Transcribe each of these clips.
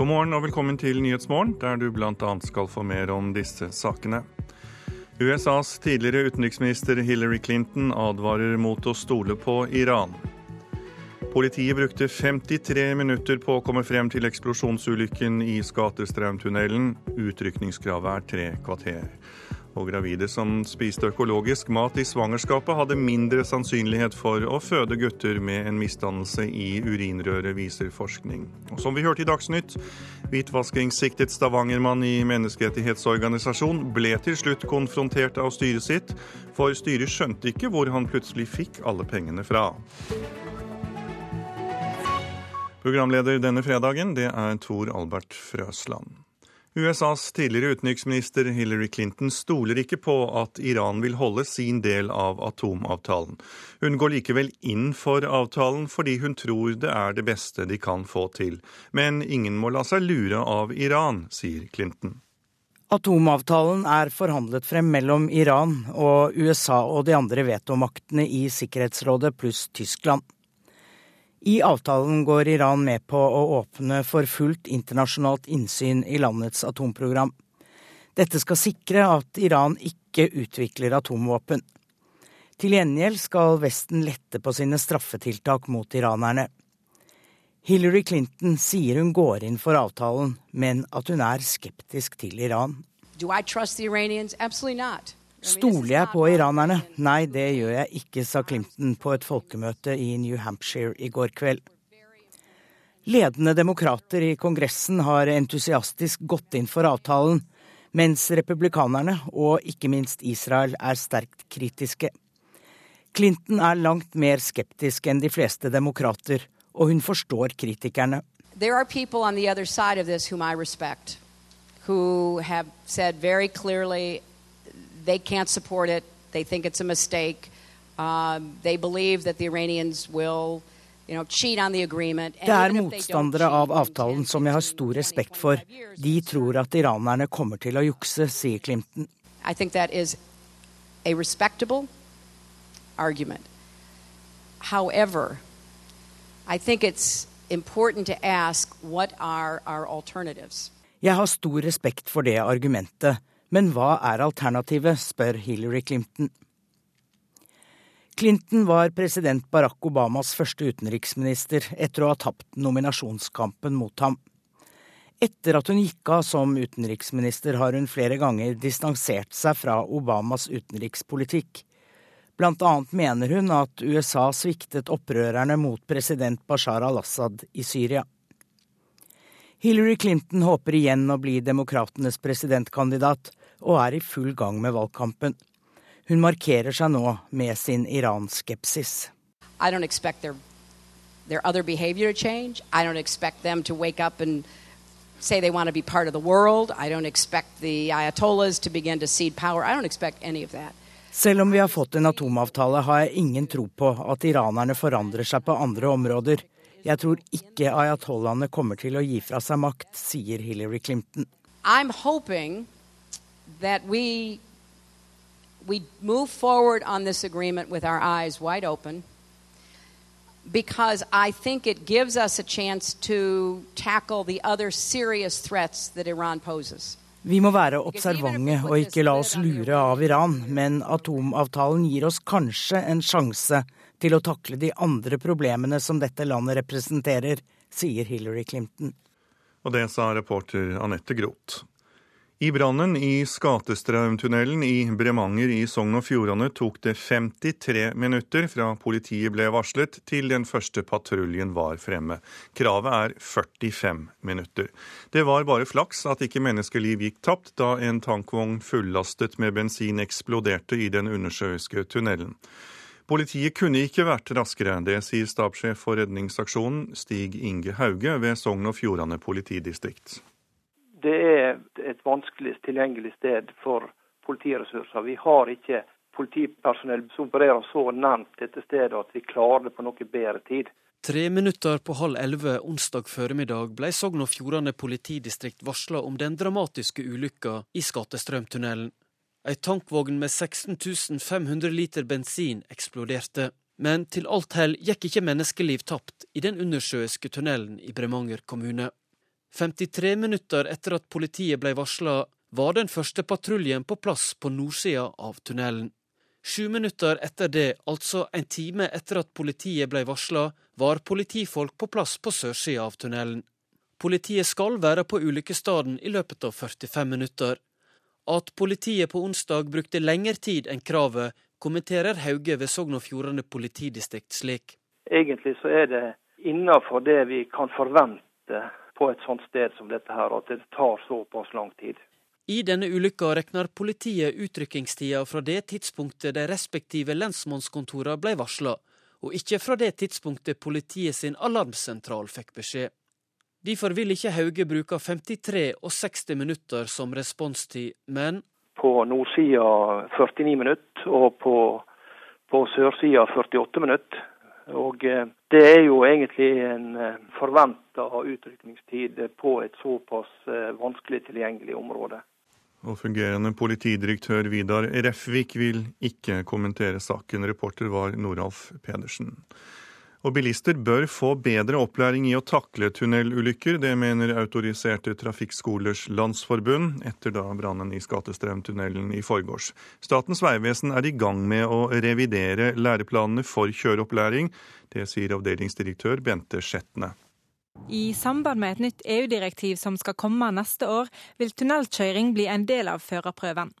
God morgen og velkommen til Nyhetsmorgen, der du bl.a. skal få mer om disse sakene. USAs tidligere utenriksminister Hillary Clinton advarer mot å stole på Iran. Politiet brukte 53 minutter på å komme frem til eksplosjonsulykken i Skatestraumtunnelen. Utrykningskravet er tre kvarter. Og gravide som spiste økologisk mat i svangerskapet, hadde mindre sannsynlighet for å føde gutter med en misdannelse i urinrøret, viser forskning. Og som vi hørte i Dagsnytt, hvitvaskingssiktet Stavanger-mann i menneskerettighetsorganisasjon ble til slutt konfrontert av styret sitt, for styret skjønte ikke hvor han plutselig fikk alle pengene fra. Programleder denne fredagen, det er Tor Albert Frøsland. USAs tidligere utenriksminister Hillary Clinton stoler ikke på at Iran vil holde sin del av atomavtalen. Hun går likevel inn for avtalen fordi hun tror det er det beste de kan få til. Men ingen må la seg lure av Iran, sier Clinton. Atomavtalen er forhandlet frem mellom Iran og USA og de andre vetomaktene i Sikkerhetsrådet pluss Tyskland. I avtalen går Iran med på å åpne for fullt internasjonalt innsyn i landets atomprogram. Dette skal sikre at Iran ikke utvikler atomvåpen. Til gjengjeld skal Vesten lette på sine straffetiltak mot iranerne. Hillary Clinton sier hun går inn for avtalen, men at hun er skeptisk til Iran. Do I trust the Iranians? Absolutely not. Stoler jeg på iranerne? Nei, det gjør jeg ikke, sa Clinton på et folkemøte i New Hampshire i går kveld. Ledende demokrater i Kongressen har entusiastisk gått inn for avtalen, mens republikanerne, og ikke minst Israel, er sterkt kritiske. Clinton er langt mer skeptisk enn de fleste demokrater, og hun forstår kritikerne. There are people on the other side of this whom I respect, who have said very clearly they can't support it. They think it's a mistake. Um, they believe that the Iranians will you know, cheat on the agreement. Det er motstandere av avtalen som jeg har stor respekt for. De tror at iranerne kommer til å jukse, sier Clinton. I think that is a respectable argument. However, I think it's important to ask what are our alternatives. Jeg har stor respekt for det argumentet, men hva er alternativet, spør Hillary Clinton. Clinton var president Barack Obamas første utenriksminister etter å ha tapt nominasjonskampen mot ham. Etter at hun gikk av som utenriksminister, har hun flere ganger distansert seg fra Obamas utenrikspolitikk. Blant annet mener hun at USA sviktet opprørerne mot president Bashar al-Assad i Syria. Hillary Clinton håper igjen å bli demokratenes presidentkandidat, og er i full gang med valgkampen. Hun markerer seg nå med sin Iran-skepsis. I don't expect their, their other behavior to change. I don't expect them to wake up and say they want to be part of the world. I don't expect the Ayatollahs to begin to cede power. I don't expect any of that. Selv om vi har fått en atomavtale, har jeg ingen tro på at iranerne forandrer seg på andre områder. Jeg tror ikke ayatollahene kommer til å gi fra seg makt, sier Hillary Clinton. I'm hoping that we we move forward on this agreement with our eyes wide open because I think it gives us a chance to tackle the other serious threats that Iran poses. Vi må være observante og ikke la oss lure av Iran, men atomavtalen gir oss kanskje en sjanse til å takle de andre problemene som dette landet representerer, sier Hillary Clinton. Og det sa reporter Anette Groth. I brannen i Skatestraumtunnelen i Bremanger i Sogn og Fjordane tok det 53 minutter fra politiet ble varslet til den første patruljen var fremme. Kravet er 45 minutter. Det var bare flaks at ikke menneskeliv gikk tapt da en tankvogn fullastet med bensin eksploderte i den undersjøiske tunnelen. Politiet kunne ikke vært raskere, det sier stabssjef for redningsaksjonen Stig Inge Hauge ved Sogn og Fjordane politidistrikt det er et vanskelig tilgjengelig sted for politiressurser. Vi har ikke politipersonell som opererer så nært dette stedet at vi klarer det på noe bedre tid. Tre minutter på halv elleve onsdag formiddag ble Sogn og Fjordane politidistrikt varsla om den dramatiske ulykka i Skatestrømtunnelen. Ei tankvogn med 16 500 liter bensin eksploderte. Men til alt hell gikk ikke menneskeliv tapt i den undersjøiske tunnelen i Bremanger kommune. 53 minutter etter at politiet ble varsla, var den første patruljen på plass på nordsida av tunnelen. Sju minutter etter det, altså en time etter at politiet ble varsla, var politifolk på plass på sørsida av tunnelen. Politiet skal være på ulykkesstedet i løpet av 45 minutter. At politiet på onsdag brukte lengre tid enn kravet, kommenterer Hauge ved Sogn og Fjordane politidistrikt slik. Egentlig så er det innenfor det vi kan forvente på et sånt sted som dette her, at det tar såpass lang tid. I denne ulykka regner politiet utrykkingstida fra det tidspunktet de respektive lensmannskontorene ble varsla, og ikke fra det tidspunktet politiet sin alarmsentral fikk beskjed. Derfor vil ikke Hauge bruke 53 og 60 minutter som responstid, men På nordsida 49 minutter, og på, på sørsida 48 minutter. Og eh, det er jo egentlig en eh, forventa utrykningstid på et såpass eh, vanskelig tilgjengelig område. Og fungerende politidirektør Vidar Refvik vil ikke kommentere saken. Reporter var Noralf Pedersen. Og bilister bør få bedre opplæring i å takle tunnelulykker. Det mener Autoriserte trafikkskolers landsforbund etter da brannen i Skatestrømtunnelen i forgårs. Statens vegvesen er i gang med å revidere læreplanene for kjøreopplæring. Det sier avdelingsdirektør Bente Skjetne. I samband med et nytt EU-direktiv som skal komme neste år, vil tunnelkjøring bli en del av førerprøven.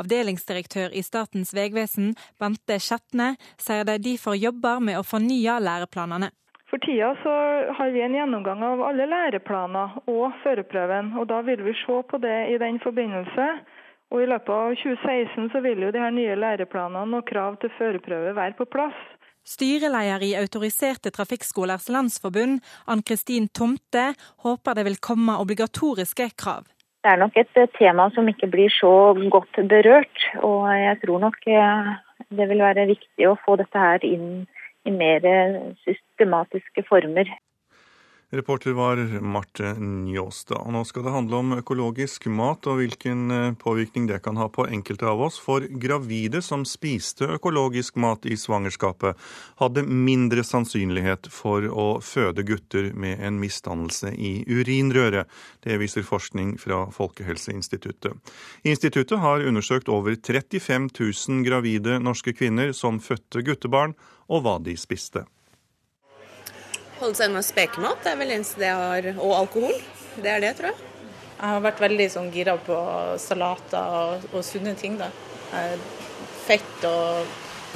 Avdelingsdirektør i Statens vegvesen, Bente Skjetne, sier de derfor jobber med å fornye læreplanene. For tida så har vi en gjennomgang av alle læreplaner og førerprøven, og da vil vi se på det i den forbindelse. Og I løpet av 2016 så vil jo de her nye læreplanene og krav til førerprøve være på plass. Styreleder i Autoriserte trafikkskolers landsforbund, Ann-Kristin Tomte, håper det vil komme obligatoriske krav. Det er nok et tema som ikke blir så godt berørt, og jeg tror nok eh, det vil være viktig å få dette her inn i mer systematiske former. Reporter var Marte Njåstad. Nå skal det handle om økologisk mat og hvilken eh, påvirkning det kan ha på enkelte av oss. For gravide som spiste økologisk mat i svangerskapet, hadde mindre sannsynlighet for å føde gutter med en misdannelse i urinrøret. Det viser forskning fra Folkehelseinstituttet. Instituttet har undersøkt over 35 000 gravide norske kvinner som fødte guttebarn, og hva de spiste. Holde seg unna spekemat det er vel eneste det jeg har, og alkohol. Det er det, tror jeg. Jeg har vært veldig sånn gira på salater og, og sunne ting. da. Fett og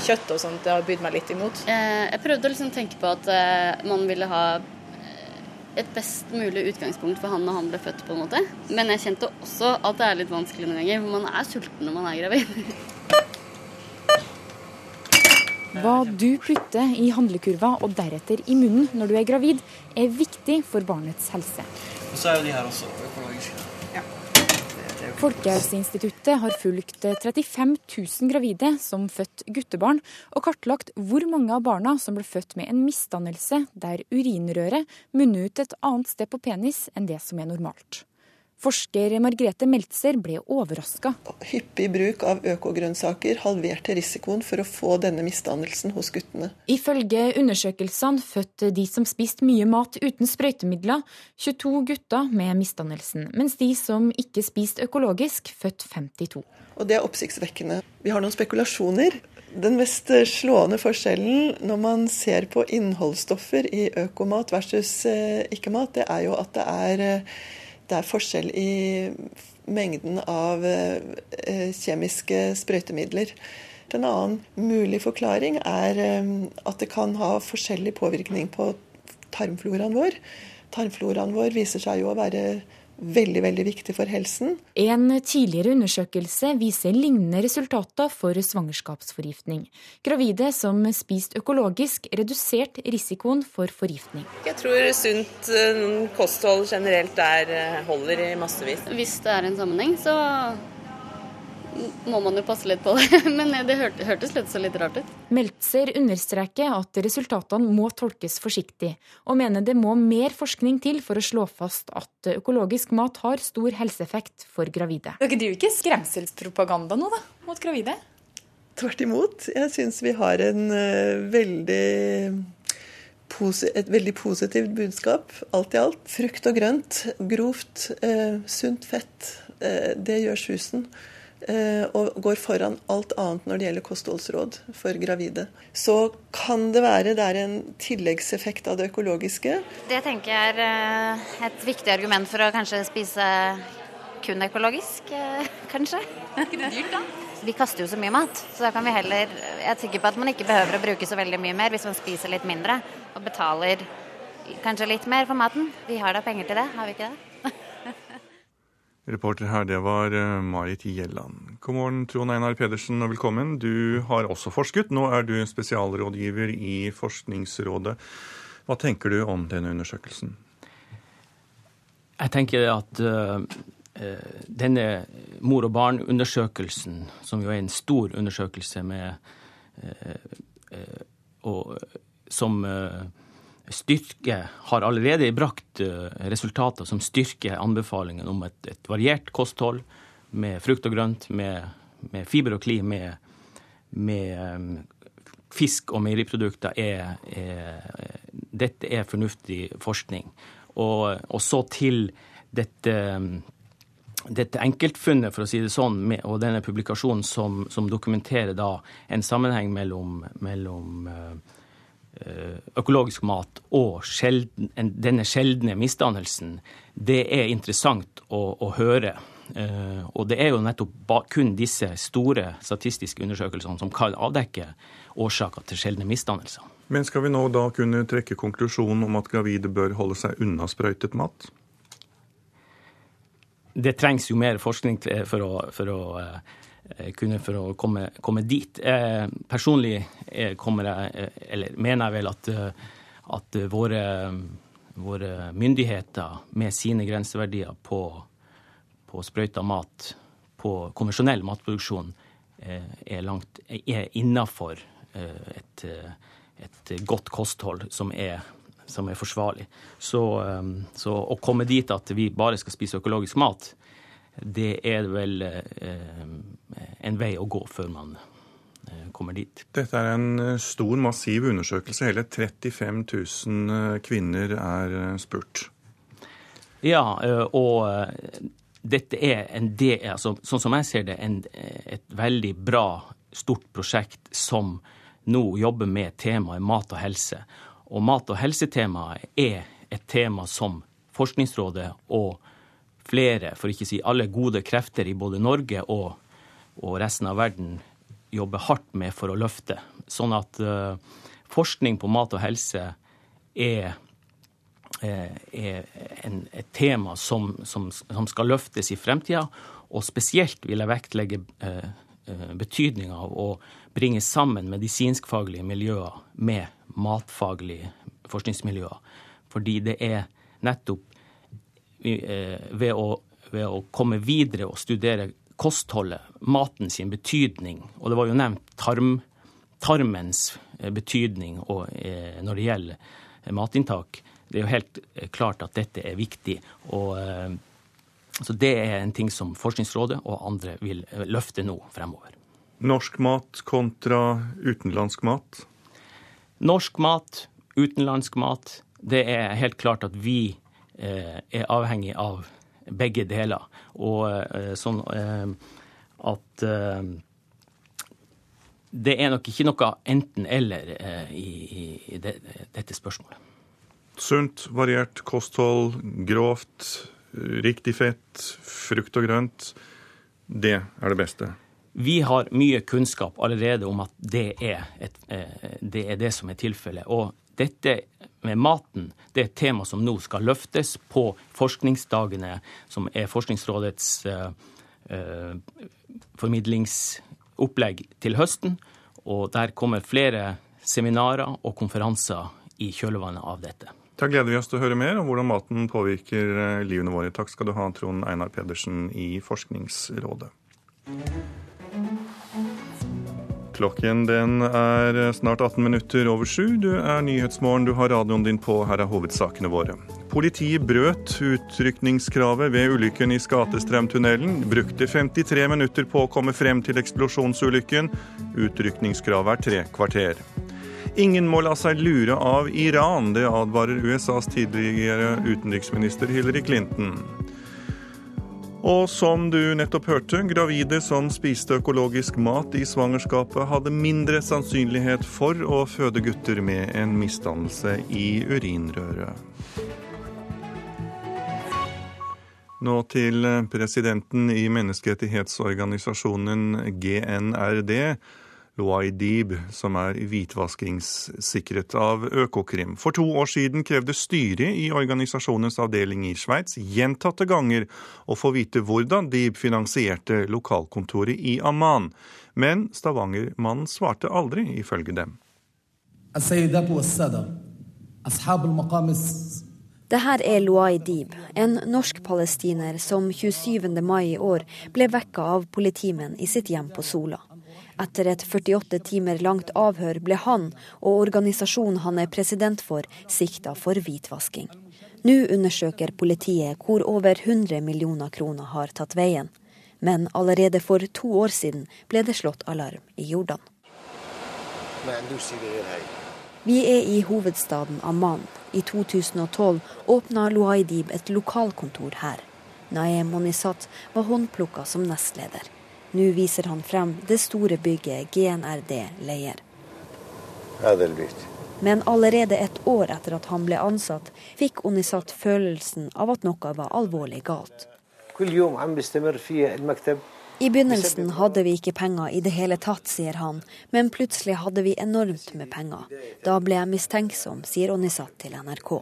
kjøtt og sånt, det har bydd meg litt imot. Eh, jeg prøvde å liksom tenke på at eh, man ville ha eh, et best mulig utgangspunkt for han når han ble født, på en måte. Men jeg kjente også at det er litt vanskelig noen ganger, for man er sulten når man er gravid. Hva du putter i handlekurva og deretter i munnen når du er gravid, er viktig for barnets helse. Og så er jo de her også økologiske. Ja. Folkehelseinstituttet har fulgt 35 000 gravide som født guttebarn, og kartlagt hvor mange av barna som ble født med en misdannelse der urinrøret munner ut et annet sted på penis enn det som er normalt. Forsker Margrethe Meltzer ble overraska. Hyppig bruk av økogrønnsaker halverte risikoen for å få denne misdannelsen hos guttene. Ifølge undersøkelsene fødte de som spiste mye mat uten sprøytemidler, 22 gutter med misdannelsen, mens de som ikke spiste økologisk, født 52. Og det er oppsiktsvekkende. Vi har noen spekulasjoner. Den mest slående forskjellen når man ser på innholdsstoffer i økomat versus eh, ikke-mat, det er jo at det er eh, det er forskjell i mengden av eh, kjemiske sprøytemidler. En annen mulig forklaring er eh, at det kan ha forskjellig påvirkning på tarmfloraen vår. Tarmfloraen vår viser seg jo å være veldig veldig viktig for helsen. En tidligere undersøkelse viser lignende resultater for svangerskapsforgiftning. Gravide som spiste økologisk, redusert risikoen for forgiftning. Jeg tror sunt eh, kosthold generelt er, eh, holder i massevis. Hvis det er en sammenheng, så må man jo passe litt på det. Men det hørtes litt så litt rart ut. Meltzer understreker at resultatene må tolkes forsiktig, og mener det må mer forskning til for å slå fast at økologisk mat har stor helseeffekt for gravide. Dere driver ikke skremselspropaganda nå, da, mot gravide? Tvert imot. Jeg syns vi har en uh, veldig et veldig positivt budskap, alt i alt. Frukt og grønt, grovt, eh, sunt fett. Eh, det gjør susen. Eh, og går foran alt annet når det gjelder kostholdsråd for gravide. Så kan det være det er en tilleggseffekt av det økologiske. Det tenker jeg er eh, et viktig argument for å kanskje spise kun økologisk, eh, kanskje. Er ikke det dyrt, da? Vi kaster jo så mye mat, så da kan vi heller Jeg er sikker på at man ikke behøver å bruke så veldig mye mer hvis man spiser litt mindre og betaler kanskje litt mer for maten. Vi har da penger til det, har vi ikke det? Reporter her, det var eh, Marit Gjelland. God morgen, Trond Einar Pedersen, og velkommen. Du har også forsket. Nå er du spesialrådgiver i Forskningsrådet. Hva tenker du om denne undersøkelsen? Jeg tenker at uh, denne mor og barn-undersøkelsen, som jo er en stor undersøkelse med uh, uh, og, som styrke har allerede brakt eh, resultater som styrker anbefalingen om et, et variert kosthold med frukt og grønt, med, med fiber og kli, med, med um, fisk og meieriprodukter. Er, er, dette er fornuftig forskning. Og, og så til dette, dette enkeltfunnet, for å si det sånn, med, og denne publikasjonen som, som dokumenterer da en sammenheng mellom, mellom uh, Eh, økologisk mat og sjelden, denne sjeldne misdannelsen, det er interessant å, å høre. Uh, og det er jo nettopp kun disse store statistiske undersøkelsene som kan avdekke årsaker til sjeldne misdannelser. Men skal vi nå da kunne trekke konklusjonen om at gravide bør holde seg unna sprøytet mat? Det trengs jo mer forskning for å, for å Eh, kunne for å komme, komme dit. Eh, personlig eh, kommer jeg, eller mener jeg vel at, at våre, våre, myndigheter med sine grenseverdier på, på sprøyta mat, på konvensjonell matproduksjon, er, langt, er innafor et, et, godt kosthold som er, som er forsvarlig. Så, så å komme dit at vi bare skal spise økologisk mat, det er vel eh, en vei å gå før man eh, kommer dit. Dette er en eh, stor, massiv undersøkelse. Hele 35 000 kvinner er spurt. Ja, og dette er en del, altså, sånn som jeg ser det, en, et veldig bra, stort prosjekt som nå jobber med temaet mat og helse. Og mat- og helsetemaet er et tema som Forskningsrådet og flere, for ikke å si alle gode krefter i både Norge og, og resten av verden jobber hardt med for å løfte. Sånn at uh, forskning på mat og helse er, eh, er en, et tema som, som, som, skal løftes i fremtida. Og spesielt vil jeg vektlegge uh, betydninga av å bringe sammen medisinskfaglige miljøer med matfaglige forskningsmiljøer. Fordi det er nettopp Eh, ved å, ved å komme videre og studere kostholdet, maten sin betydning. Og det var jo nevnt tarm, tarmens eh, betydning og, eh, når det gjelder matinntak. Det er jo helt klart at dette er viktig. og så Det er en ting som Forskningsrådet og andre vil løfte nå fremover. Norsk mat kontra utenlandsk mat? Norsk mat, utenlandsk mat. Det er helt klart at vi Eh, er avhengig av begge deler. Og eh, sånn eh, at det er nok ikke noe enten-eller i, i det, dette spørsmålet. Sunt, variert kosthold, grovt, riktig fett, frukt og grønt. Det er det beste. Vi har mye kunnskap allerede om at det er, et, det, er det som er tilfellet. Og dette med maten det er et tema som nå skal løftes på forskningsdagene, som er Forskningsrådets uh, uh, formidlingsopplegg til høsten. Og der kommer flere seminarer og konferanser i kjølvannet av dette. Da gleder vi oss til å høre mer om hvordan maten påvirker eh, livene våre. Takk skal du ha, Trond Einar Pedersen i Forskningsrådet. Klokken den er snart 18 minutter over sju. Du er Nyhetsmorgen, du har radioen din på. Her er hovedsakene våre. Politiet brøt utrykningskravet ved ulykken i Skatestrømtunnelen. Brukte 53 minutter på å komme frem til eksplosjonsulykken. Utrykningskravet er tre kvarter. Ingen må la seg lure av Iran, det advarer USAs tidligere utenriksminister Hillary Clinton. Og som du nettopp hørte, gravide som spiste økologisk mat i svangerskapet, hadde mindre sannsynlighet for å føde gutter med en misdannelse i urinrøret. Nå til presidenten i menneskerettighetsorganisasjonen GNRD, Loai Dib, som er hvitvaskingssikret av Økokrim. For to år siden krevde styret i organisasjonens avdeling i Sveits gjentatte ganger å få vite hvordan Dib finansierte lokalkontoret i Amman. Men Stavanger-mannen svarte aldri, ifølge dem. Det her er Luai Dib, en norsk-palestiner som 27. mai i år ble vekka av politimenn i sitt hjem på Sola. Etter et 48 timer langt avhør ble han og organisasjonen han er president for, sikta for hvitvasking. Nå undersøker politiet hvor over 100 millioner kroner har tatt veien. Men allerede for to år siden ble det slått alarm i Jordan. Vi er i hovedstaden Amman. I 2012 åpna Luaidib et lokalkontor her. Naem Monisat var håndplukka som nestleder. Nå viser han frem det store bygget GNRD leier. Men allerede et år etter at han ble ansatt, fikk Onisat følelsen av at noe var alvorlig galt. I begynnelsen hadde vi ikke penger i det hele tatt, sier han, men plutselig hadde vi enormt med penger. Da ble jeg mistenksom, sier Onisat til NRK.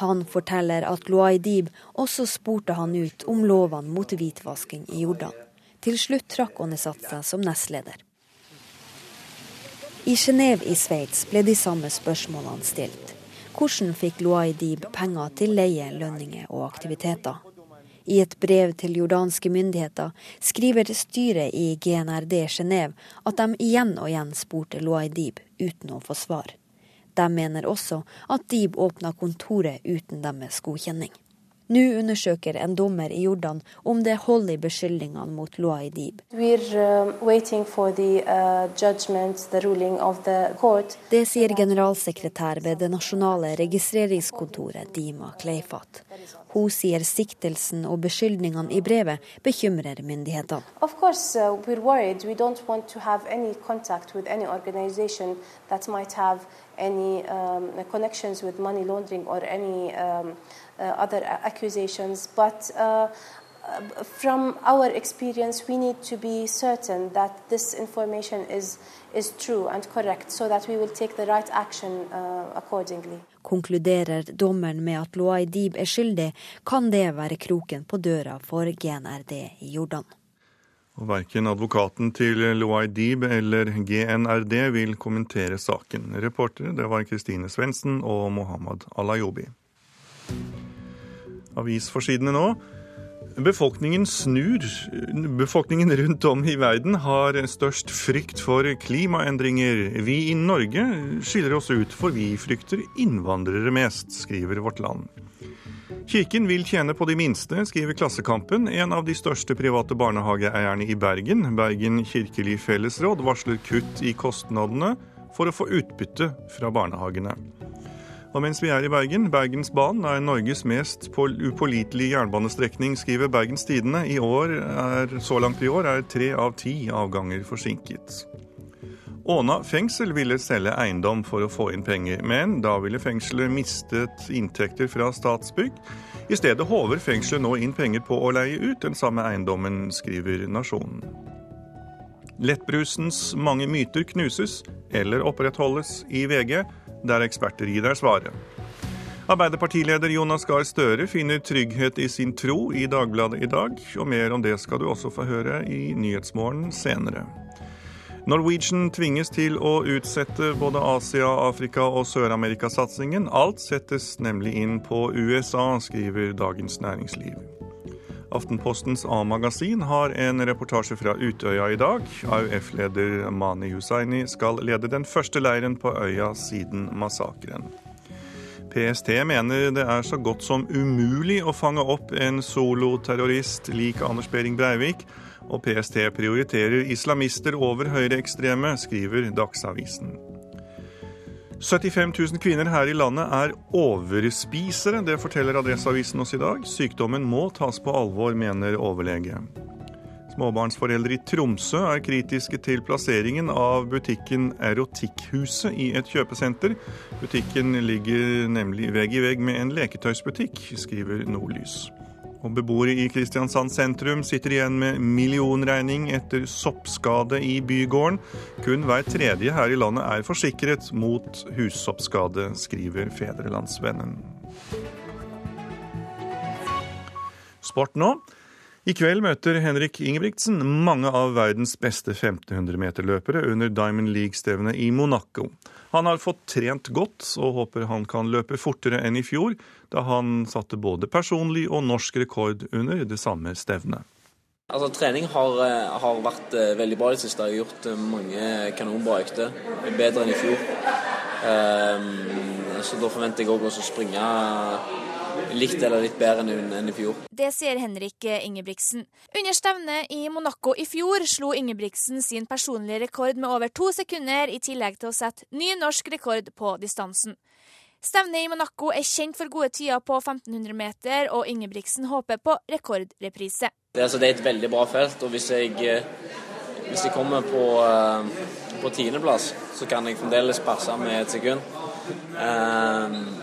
Han forteller at Luaidib også spurte han ut om lovene mot hvitvasking i Jordan. Til slutt trakk Onesatsa som nestleder. I Genéve i Sveits ble de samme spørsmålene stilt. Hvordan fikk Luaidib penger til leie, lønninger og aktiviteter? I et brev til jordanske myndigheter skriver styret i GNRD Genéve at de igjen og igjen spurte Luaidib uten å få svar. De mener også at Dib åpna kontoret uten deres godkjenning. Nå undersøker en dommer i Jordan om det er hold i beskyldningene mot Luai Dib. Uh, det sier generalsekretær ved det nasjonale registreringskontoret, Dima Kleifat. Hun sier siktelsen og beskyldningene i brevet bekymrer myndighetene. Of course, uh, we're worried. We don't want to have any contact with any organization that might have any um, connections with money laundering or any um, other accusations. But uh, from our experience, we need to be certain that this information is, is true and correct, so that we will take the right action uh, accordingly. Konkluderer dommeren med at Loai Dib er skyldig, kan det være kroken på døra for GNRD i Jordan. Og Verken advokaten til Loai Dib eller GNRD vil kommentere saken. Reportere det var Kristine Svendsen og Mohammed Alayobi. Avisforsidene nå. Befolkningen snur. Befolkningen rundt om i verden har størst frykt for klimaendringer. Vi i Norge skiller oss ut, for vi frykter innvandrere mest, skriver Vårt Land. Kirken vil tjene på de minste, skriver Klassekampen. En av de største private barnehageeierne i Bergen, Bergen kirkelig fellesråd, varsler kutt i kostnadene for å få utbytte fra barnehagene. Og mens vi er i Bergen, Bergensbanen er Norges mest upålitelige jernbanestrekning, skriver Bergens Tidende. I år er, så langt i år er tre av ti avganger forsinket. Åna fengsel ville selge eiendom for å få inn penger, men da ville fengselet mistet inntekter fra Statsbygg. I stedet håver fengselet nå inn penger på å leie ut den samme eiendommen, skriver Nasjonen. Lettbrusens mange myter knuses eller opprettholdes i VG der eksperter gir deg svaret. Arbeiderpartileder Jonas Gahr Støre finner trygghet i sin tro i Dagbladet i dag, og mer om det skal du også få høre i Nyhetsmorgen senere. Norwegian tvinges til å utsette både Asia-, Afrika- og Sør-Amerika-satsingen. Alt settes nemlig inn på USA, skriver Dagens Næringsliv. Aftenpostens A-magasin har en reportasje fra Utøya i dag. AUF-leder Mani Hussaini skal lede den første leiren på øya siden massakren. PST mener det er så godt som umulig å fange opp en soloterrorist lik Anders Behring Breivik, og PST prioriterer islamister over høyreekstreme, skriver Dagsavisen. 75 000 kvinner her i landet er overspisere. Det forteller Adresseavisen oss i dag. Sykdommen må tas på alvor, mener overlege. Småbarnsforeldre i Tromsø er kritiske til plasseringen av butikken Erotikkhuset i et kjøpesenter. Butikken ligger nemlig vegg i vegg med en leketøysbutikk, skriver Nordlys. Og Beboere i Kristiansand sentrum sitter igjen med millionregning etter soppskade i bygården. Kun hver tredje her i landet er forsikret mot hussoppskade, skriver Fedrelandsvennen. Sport nå. I kveld møter Henrik Ingebrigtsen mange av verdens beste 1500-meterløpere under Diamond League-stevnet i Monaco. Han har fått trent godt og håper han kan løpe fortere enn i fjor, da han satte både personlig og norsk rekord under det samme stevnet. Altså, trening har, eh, har, vært eh, veldig bra i det siste. Jeg har gjort eh, mange kanonbra økter. Bedre enn i fjor. Um, så da forventer jeg òg å springe likt eller litt bedre enn i fjor. Det sier Henrik Ingebrigtsen. Under stevnet i Monaco i fjor slo Ingebrigtsen sin personlige rekord med over to sekunder, i tillegg til å sette ny norsk rekord på distansen. Stevnet i Monaco er kjent for gode tider på 1500 meter, og Ingebrigtsen håper på rekordreprise. Det, altså, det er et veldig bra felt, og hvis jeg, eh, hvis jeg kommer på, eh, på tiendeplass, så kan jeg fremdeles passe med et sekund. Um,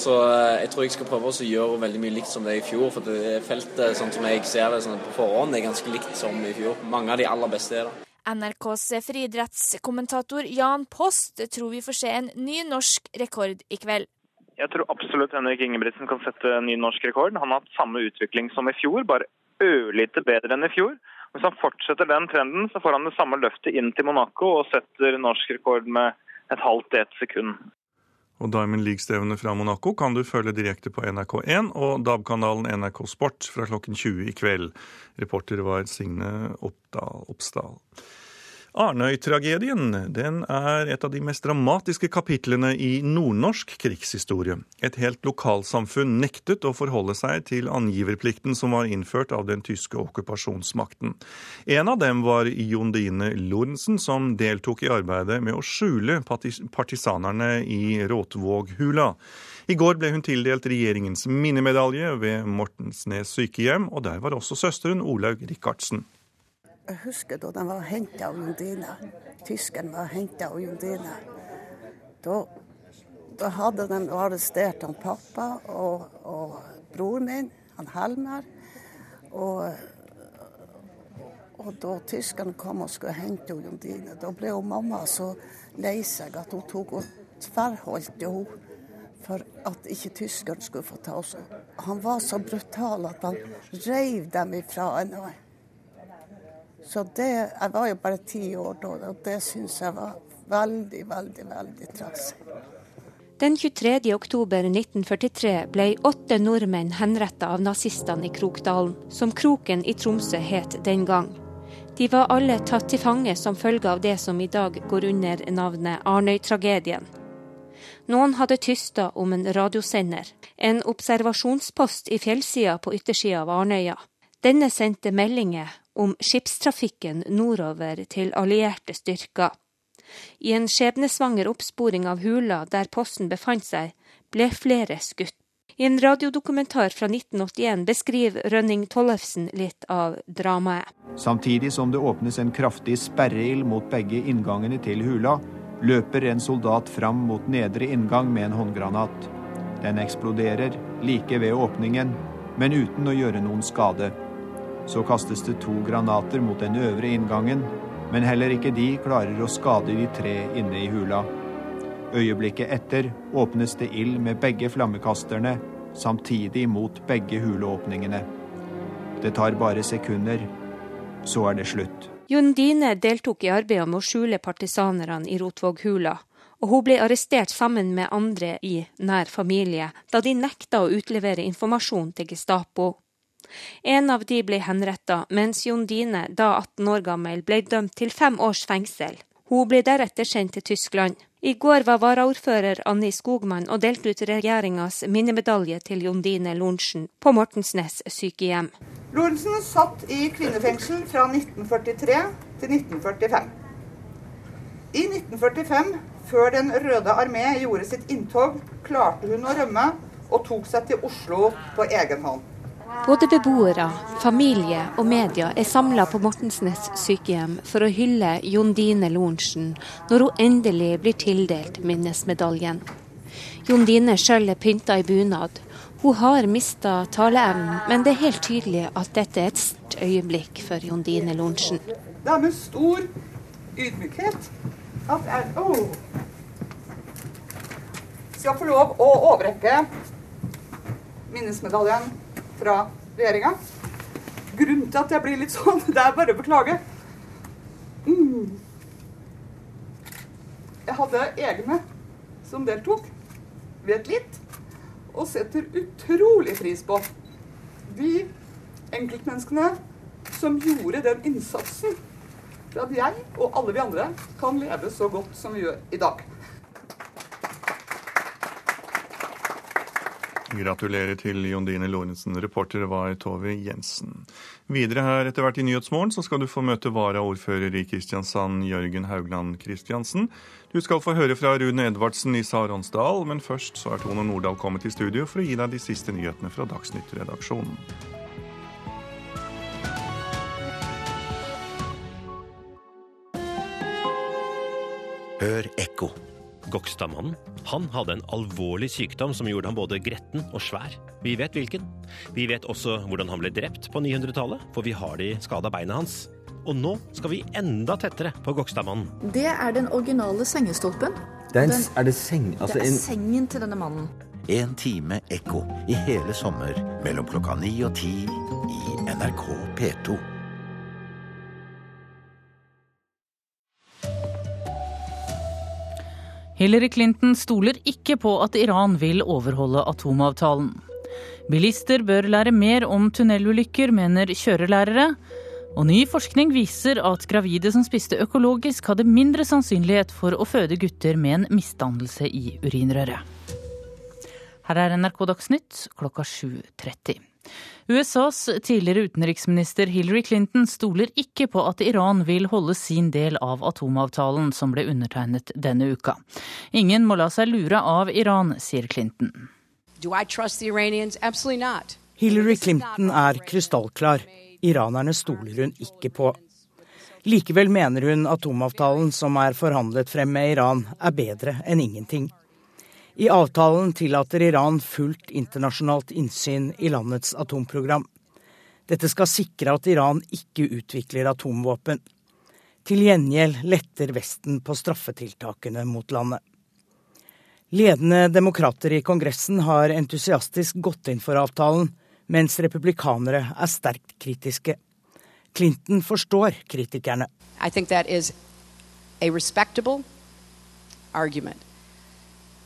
så eh, jeg tror jeg skal prøve å gjøre veldig mye likt som det i fjor. For det feltet sånn som jeg ser det sånn på forhånd, er ganske likt som i fjor. Mange av de aller beste er det. NRKs friidrettskommentator Jan Post tror vi får se en ny norsk rekord i kveld. Jeg tror absolutt Henrik Ingebrigtsen kan sette en ny norsk rekord. Han har hatt samme utvikling som i fjor, bare ørlite bedre enn i fjor. Hvis han fortsetter den trenden, så får han det samme løftet inn til Monaco og setter norsk rekord med et halvt ett sekund. Og Diamond League-stevnet fra Monaco kan du følge direkte på NRK1 og DAB-kanalen NRK Sport fra klokken 20 i kveld. Reporter var Signe Oppdal. Arnøy-tragedien den er et av de mest dramatiske kapitlene i nordnorsk krigshistorie. Et helt lokalsamfunn nektet å forholde seg til angiverplikten som var innført av den tyske okkupasjonsmakten. En av dem var Jondine Lorentzen, som deltok i arbeidet med å skjule partisanerne i Råtvåghula. I går ble hun tildelt regjeringens minnemedalje ved Mortensnes sykehjem, og der var også søsteren Olaug Rikardsen. Jeg husker da den var henta av Jondina. Tyskeren var henta av Jondina. Da, da, hadde de arrestert han pappa og, og broren min, han Helmer. Og, og da tyskerne kom og skulle hente Jondine, da ble hun mamma så lei seg at hun tok og tverrholdt henne for at ikke tyskerne skulle få ta oss. Han var så brutal at han reiv dem ifra henne. Så det, Jeg var jo bare ti år da, og det syns jeg var veldig, veldig, veldig trasig. Den 23. oktober 1943 ble åtte nordmenn henrettet av nazistene i Krokdalen, som Kroken i Tromsø het den gang. De var alle tatt til fange som følge av det som i dag går under navnet Arnøy-tragedien. Noen hadde tysta om en radiosender, en observasjonspost i fjellsida på yttersida av Arnøya. Denne sendte meldinger om skipstrafikken nordover til allierte styrker. I en skjebnesvanger oppsporing av hula der posten befant seg, ble flere skutt. I en radiodokumentar fra 1981 beskriver Rønning Tollefsen litt av dramaet. Samtidig som det åpnes en kraftig sperreild mot begge inngangene til hula, løper en soldat fram mot nedre inngang med en håndgranat. Den eksploderer like ved åpningen, men uten å gjøre noen skade. Så kastes det to granater mot den øvre inngangen, men heller ikke de klarer å skade de tre inne i hula. Øyeblikket etter åpnes det ild med begge flammekasterne, samtidig mot begge huleåpningene. Det tar bare sekunder, så er det slutt. Jon Dine deltok i arbeidet med å skjule partisanerne i Rotvåghula, og hun ble arrestert sammen med andre i nær familie da de nekta å utlevere informasjon til Gestapo. En av de ble henretta, mens Jondine, da 18 år gammel, ble dømt til fem års fengsel. Hun ble deretter sendt til Tyskland. I går var varaordfører Anni Skogmann og delte ut regjeringas minnemedalje til Jondine Lorentzen på Mortensnes sykehjem. Lorentzen satt i kvinnefengsel fra 1943 til 1945. I 1945, før Den røde armé gjorde sitt inntog, klarte hun å rømme og tok seg til Oslo på egen hånd. Både beboere, familie og media er samla på Mortensnes sykehjem for å hylle Jondine Lorentzen når hun endelig blir tildelt minnesmedaljen. Jondine sjøl er pynta i bunad. Hun har mista taleevnen, men det er helt tydelig at dette er et sterkt øyeblikk for Jondine Lorentzen. Det er med stor ydmykhet at jeg oh, skal få lov å overrekke minnesmedaljen fra regjeringa. Grunnen til at jeg blir litt sånn, det er bare å beklage. Mm. Jeg hadde egne som deltok. Vet litt. Og setter utrolig pris på de enkeltmenneskene som gjorde den innsatsen for at jeg og alle vi andre kan leve så godt som vi gjør i dag. Gratulerer til Jondine Lorentzen. Reporter var Tove Jensen. Videre her etter hvert i Nyhetsmorgen så skal du få møte varaordfører i Kristiansand, Jørgen Haugland Kristiansen. Du skal få høre fra Rune Edvardsen i Saronsdal, men først så er Tone Nordahl kommet i studio for å gi deg de siste nyhetene fra Dagsnytt-redaksjonen. Hør ekko. Gokstadmannen han hadde en alvorlig sykdom som gjorde ham både gretten og svær. Vi vet hvilken. Vi vet også hvordan han ble drept på 900-tallet, for vi har de skada beina hans. Og nå skal vi enda tettere på Gokstadmannen. Det er den originale sengestolpen. Det er, den, er det seng? Altså det er en, sengen til denne mannen. En time ekko i hele sommer mellom klokka ni og ti i NRK P2. Hillary Clinton stoler ikke på at Iran vil overholde atomavtalen. Bilister bør lære mer om tunnelulykker, mener kjørelærere. Og ny forskning viser at gravide som spiste økologisk, hadde mindre sannsynlighet for å føde gutter med en misdannelse i urinrøret. Her er NRK Dagsnytt klokka 7.30. USAs tidligere utenriksminister Hillary Clinton stoler ikke på at Iran vil holde sin del av atomavtalen som ble undertegnet denne uka. Ingen må la seg lure av Iran, sier Clinton. Hillary Clinton er krystallklar. Iranerne stoler hun ikke på. Likevel mener hun atomavtalen som er forhandlet frem med Iran, er bedre enn ingenting. I avtalen tillater Iran fullt internasjonalt innsyn i landets atomprogram. Dette skal sikre at Iran ikke utvikler atomvåpen. Til gjengjeld letter Vesten på straffetiltakene mot landet. Ledende demokrater i Kongressen har entusiastisk gått inn for avtalen, mens republikanere er sterkt kritiske. Clinton forstår kritikerne. I think that is a respectable argument.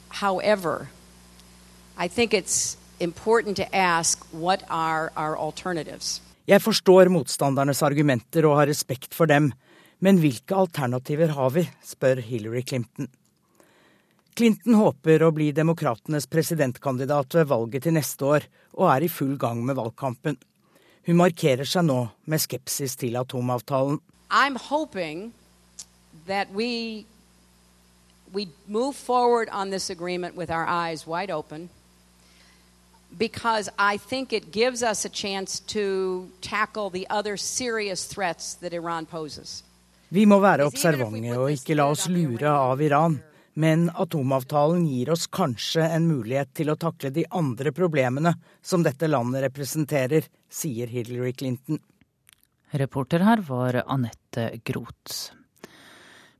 However, I think it's important to ask what are our alternatives. Jeg forstår motstandernes argumenter og har respekt for dem, men hvilke alternativer har vi, spør Hillary Clinton. Clinton håper å bli demokratenes presidentkandidat ved valget til neste år, og er i full gang med valgkampen. Hun markerer seg nå med skepsis til atomavtalen. I'm hoping that we we move forward on this agreement with our eyes wide open because I think it gives us a chance to tackle the other serious threats that Iran poses. Vi må være observante og ikke la oss lure av Iran. Men atomavtalen gir oss kanskje en mulighet til å takle de andre problemene som dette landet representerer, sier Hillary Clinton. Reporter her var Anette Groth.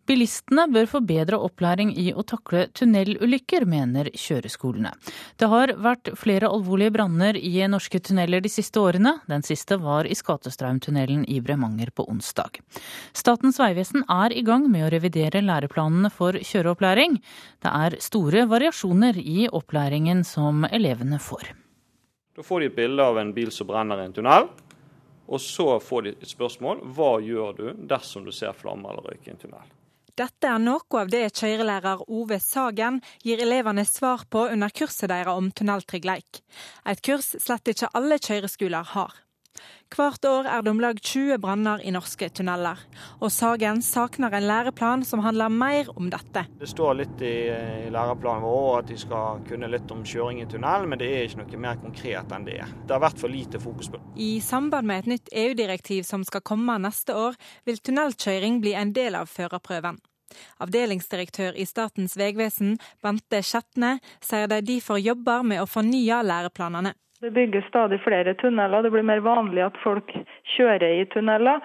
Bilistene bør få bedre opplæring i å takle tunnelulykker, mener kjøreskolene. Det har vært flere alvorlige branner i norske tunneler de siste årene. Den siste var i Skatestraumtunnelen i Bremanger på onsdag. Statens vegvesen er i gang med å revidere læreplanene for kjøreopplæring. Det er store variasjoner i opplæringen som elevene får. Da får de et bilde av en bil som brenner i en tunnel. Og så får de et spørsmål hva gjør du dersom du ser flammer eller røyk i en tunnel. Dette er noe av det kjørelærer Ove Sagen gir elevene svar på under kurset deres om tunneltrygghet. Et kurs slett ikke alle kjøreskoler har. Hvert år er det om lag 20 branner i norske tunneler. Og Sagen savner en læreplan som handler mer om dette. Det står litt i, i læreplanen vår at de skal kunne litt om kjøring i tunnel, men det er ikke noe mer konkret enn det. Det har vært for lite fokus på det. I samband med et nytt EU-direktiv som skal komme neste år, vil tunnelkjøring bli en del av førerprøven. Avdelingsdirektør i Statens vegvesen, Bente Skjetne, sier de derfor jobber med å fornye læreplanene. Det bygges stadig flere tunneler. Det blir mer vanlig at folk kjører i tunneler.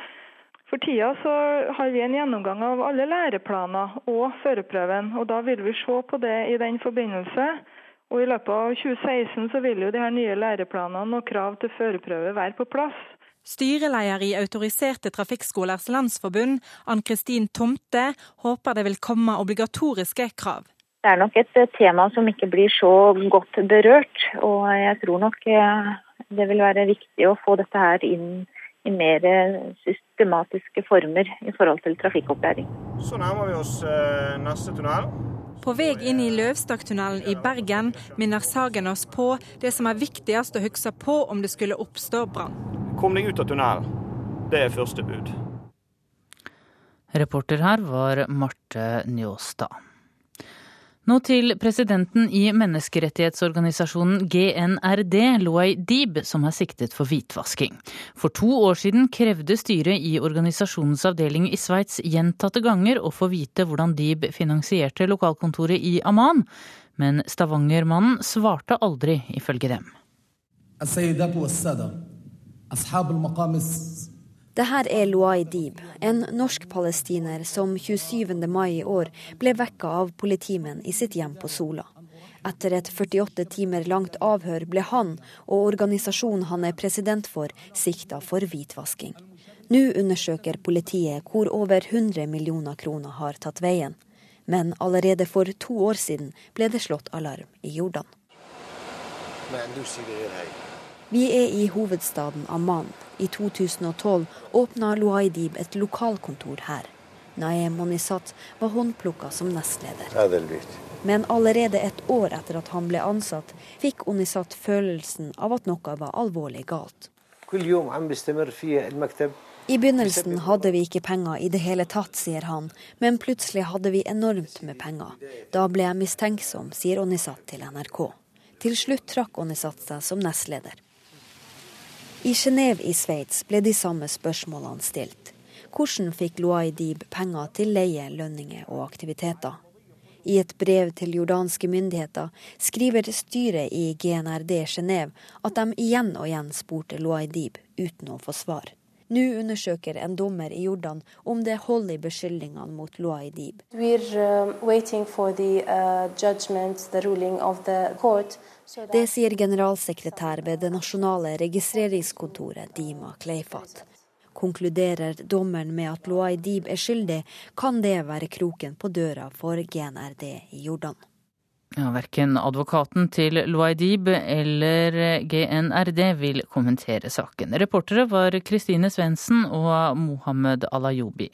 For tida så har vi en gjennomgang av alle læreplaner og førerprøven. og Da vil vi se på det i den forbindelse. Og I løpet av 2016 så vil jo de her nye læreplanene og krav til førerprøve være på plass. Styreleder i Autoriserte trafikkskolers landsforbund, Ann-Kristin Tomte, håper det vil komme obligatoriske krav. Det er nok et eh, tema som ikke blir så godt berørt. Og jeg tror nok eh, det vil være viktig å få dette her inn i mer eh, systematiske former i forhold til trafikkopplæring. Så nærmer vi oss neste tunnel. På vei inn i Løvstadtunnelen i Bergen minner Sagen oss på det som er viktigst å huske på om det skulle oppstå brann. Kom deg ut av tunnelen. Det er første bud. Reporter her var Marte Njåstad. Nå til presidenten i menneskerettighetsorganisasjonen GNRD, Loay Dib, som er siktet for hvitvasking. For to år siden krevde styret i organisasjonens avdeling i Sveits gjentatte ganger å få vite hvordan Dib finansierte lokalkontoret i Amman, men Stavanger-mannen svarte aldri, ifølge dem. Det her er Luai Dib, en norsk-palestiner som 27. mai i år ble vekka av politimenn i sitt hjem på Sola. Etter et 48 timer langt avhør ble han og organisasjonen han er president for, sikta for hvitvasking. Nå undersøker politiet hvor over 100 millioner kroner har tatt veien. Men allerede for to år siden ble det slått alarm i Jordan. Vi er i hovedstaden Amman. I 2012 åpna Luaidib et lokalkontor her. Naem Monisat var håndplukka som nestleder. Men allerede et år etter at han ble ansatt, fikk Onisat følelsen av at noe var alvorlig galt. I begynnelsen hadde vi ikke penger i det hele tatt, sier han, men plutselig hadde vi enormt med penger. Da ble jeg mistenksom, sier Onisat til NRK. Til slutt trakk Onisat seg som nestleder. I Genéve i Sveits ble de samme spørsmålene stilt. Hvordan fikk Luai Dib penger til leie, lønninger og aktiviteter? I et brev til jordanske myndigheter skriver styret i GNRD Genéve at de igjen og igjen spurte Luai Dib uten å få svar. Nå undersøker en dommer i Jordan om det holder i beskyldningene mot Luai Dib. Um, uh, det sier generalsekretær ved det nasjonale registreringskontoret, Dima Kleifat. Konkluderer dommeren med at Loai Dib er skyldig, kan det være kroken på døra for GNRD i Jordan. Ja, Verken advokaten til Luaidib eller GNRD vil kommentere saken. Reportere var Kristine Svendsen og Mohammed Alayobi.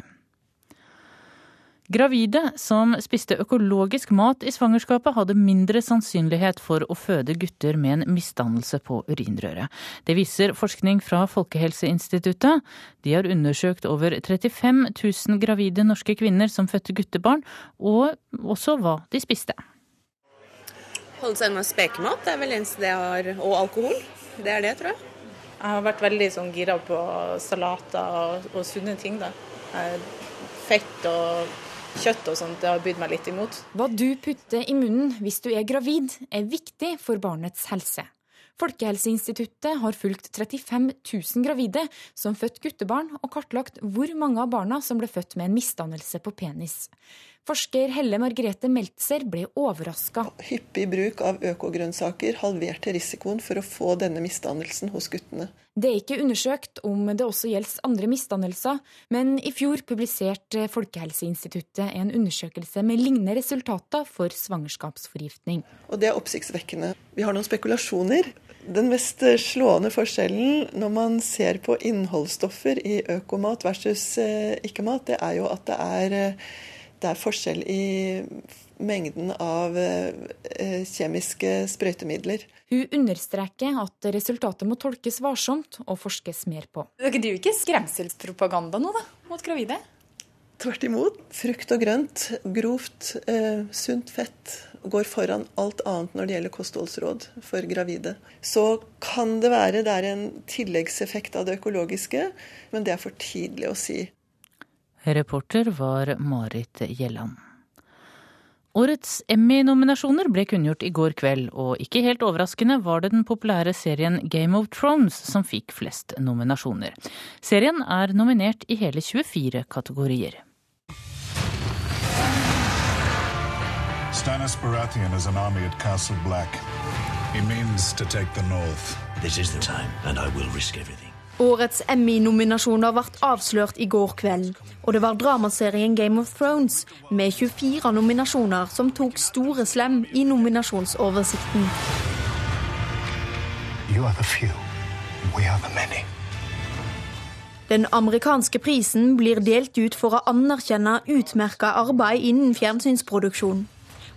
Gravide som spiste økologisk mat i svangerskapet, hadde mindre sannsynlighet for å føde gutter med en misdannelse på urinrøret. Det viser forskning fra Folkehelseinstituttet. De har undersøkt over 35 000 gravide norske kvinner som fødte guttebarn, og også hva de spiste. Holde seg unna spekemat det er vel eneste det jeg har, og alkohol. Det er det, tror jeg. Jeg har vært veldig sånn gira på salater og, og sunne ting. da. Fett og kjøtt og sånt, det har bydd meg litt imot. Hva du putter i munnen hvis du er gravid, er viktig for barnets helse. Folkehelseinstituttet har fulgt 35 000 gravide som født guttebarn, og kartlagt hvor mange av barna som ble født med en misdannelse på penis. Forsker Helle Margrethe Meltzer ble overraska. Hyppig bruk av økogrønnsaker halverte risikoen for å få denne misdannelsen hos guttene. Det er ikke undersøkt om det også gjelder andre misdannelser, men i fjor publiserte Folkehelseinstituttet en undersøkelse med lignende resultater for svangerskapsforgiftning. Og Det er oppsiktsvekkende. Vi har noen spekulasjoner. Den mest slående forskjellen når man ser på innholdsstoffer i økomat versus eh, ikke-mat, det er jo at det er eh, det er forskjell i mengden av eh, kjemiske sprøytemidler. Hun understreker at resultatet må tolkes varsomt og forskes mer på. Dere driver ikke skremselspropaganda nå, da, mot gravide? Tvert imot. Frukt og grønt, grovt, eh, sunt fett går foran alt annet når det gjelder kostholdsråd for gravide. Så kan det være det er en tilleggseffekt av det økologiske, men det er for tidlig å si. Reporter var Marit Gjelland. Årets Emmy-nominasjoner ble kunngjort i går kveld, og ikke helt overraskende var det den populære serien Game of Thrones som fikk flest nominasjoner. Serien er nominert i hele 24 kategorier. Stannis Baratheon er an army at Castle Black. He means to take the north. This is the time, and I will risk everything. Årets Emmy-nominasjoner ble avslørt i går kveld. Og det var dramaserien Game of Thrones med 24 nominasjoner som tok store slem i nominasjonsoversikten. Den amerikanske prisen blir delt ut for å anerkjenne utmerka arbeid innen fjernsynsproduksjon.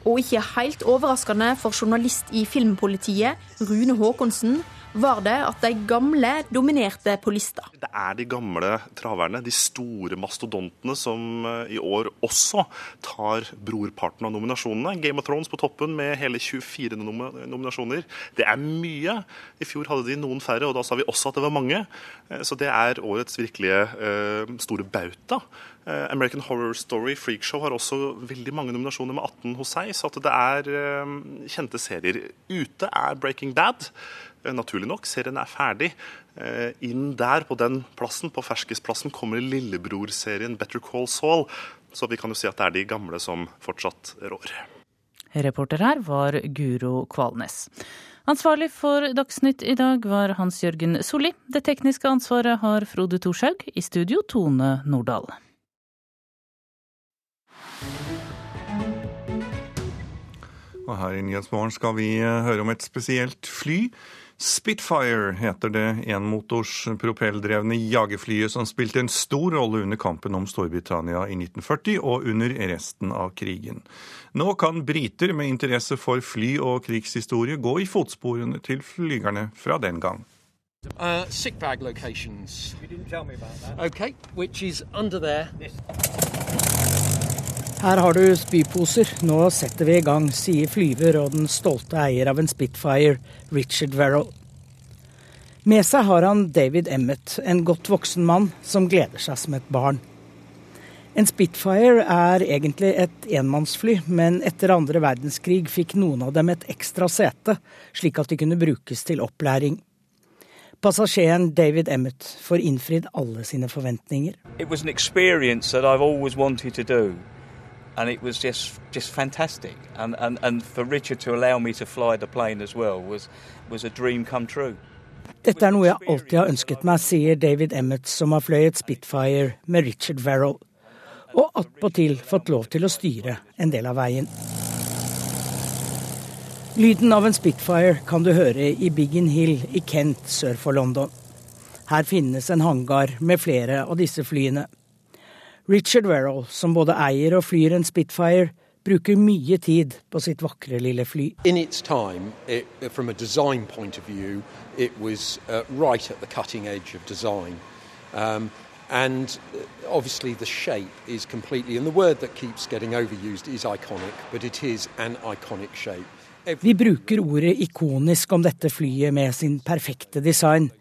Og ikke helt overraskende for journalist i Filmpolitiet, Rune Haakonsen, var det at de gamle dominerte på lista. Det er de gamle traverne, de store mastodontene, som eh, i år også tar brorparten av nominasjonene. Game of Thrones på toppen med hele 24 nominasjoner. Det er mye. I fjor hadde de noen færre, og da sa vi også at det var mange. Eh, så det er årets virkelige uh, store bauta. Uh, American Horror Story Freakshow har også veldig mange nominasjoner med 18 hos seg, så det er kjente serier. Ute er Breaking Bad. Eh, naturlig nok. Serien er ferdig. Eh, inn der, på den plassen, på ferskisplassen, kommer lillebror-serien Better Call Saul. Så vi kan jo si at det er de gamle som fortsatt rår. Reporter her var Guro Kvalnes. Ansvarlig for Dagsnytt i dag var Hans Jørgen Solli. Det tekniske ansvaret har Frode Thorshaug. I studio Tone Nordahl. Og her i Nyhetsmorgen skal vi eh, høre om et spesielt fly Spitfire heter det enmotors propelldrevne jagerflyet som spilte en stor rolle under kampen om Storbritannia i 1940 og under resten av krigen. Nå kan briter med interesse for fly og krigshistorie gå i fotsporene til flygerne fra den gang. Uh, sick bag locations. You didn't tell me about that. Okay, which is under there. Her har du spyposer, nå setter vi i gang, sier flyver og den stolte eier av en Spitfire, Richard Verrell. Med seg har han David Emmet, en godt voksen mann som gleder seg som et barn. En Spitfire er egentlig et enmannsfly, men etter andre verdenskrig fikk noen av dem et ekstra sete, slik at de kunne brukes til opplæring. Passasjeren David Emmet får innfridd alle sine forventninger. It was an experience that I've always wanted to and it was just just fantastic. And, and, and for Richard to allow me to fly the plane as well was, was a dream come true. Dette er noe jeg alltid har ønsket meg, sier David Emmett, som har fløyet Spitfire med Richard Verrell, og attpåtil fått lov til å styre en del av veien. Lyden av en Spitfire kan du høre i Biggin Hill i Kent sør for London. Her finnes en hangar med flere av disse flyene. Richard Werrell, som både eier og flyr en Spitfire, bruker mye tid på sitt vakre lille fly. Time, it, from a design point of view, was uh, right at the cutting edge of design. Um, and uh, obviously the shape is completely, and the word that keeps getting overused is iconic, but it is an iconic shape. Vi bruker ordet ikonisk om dette flyet med sin perfekte design.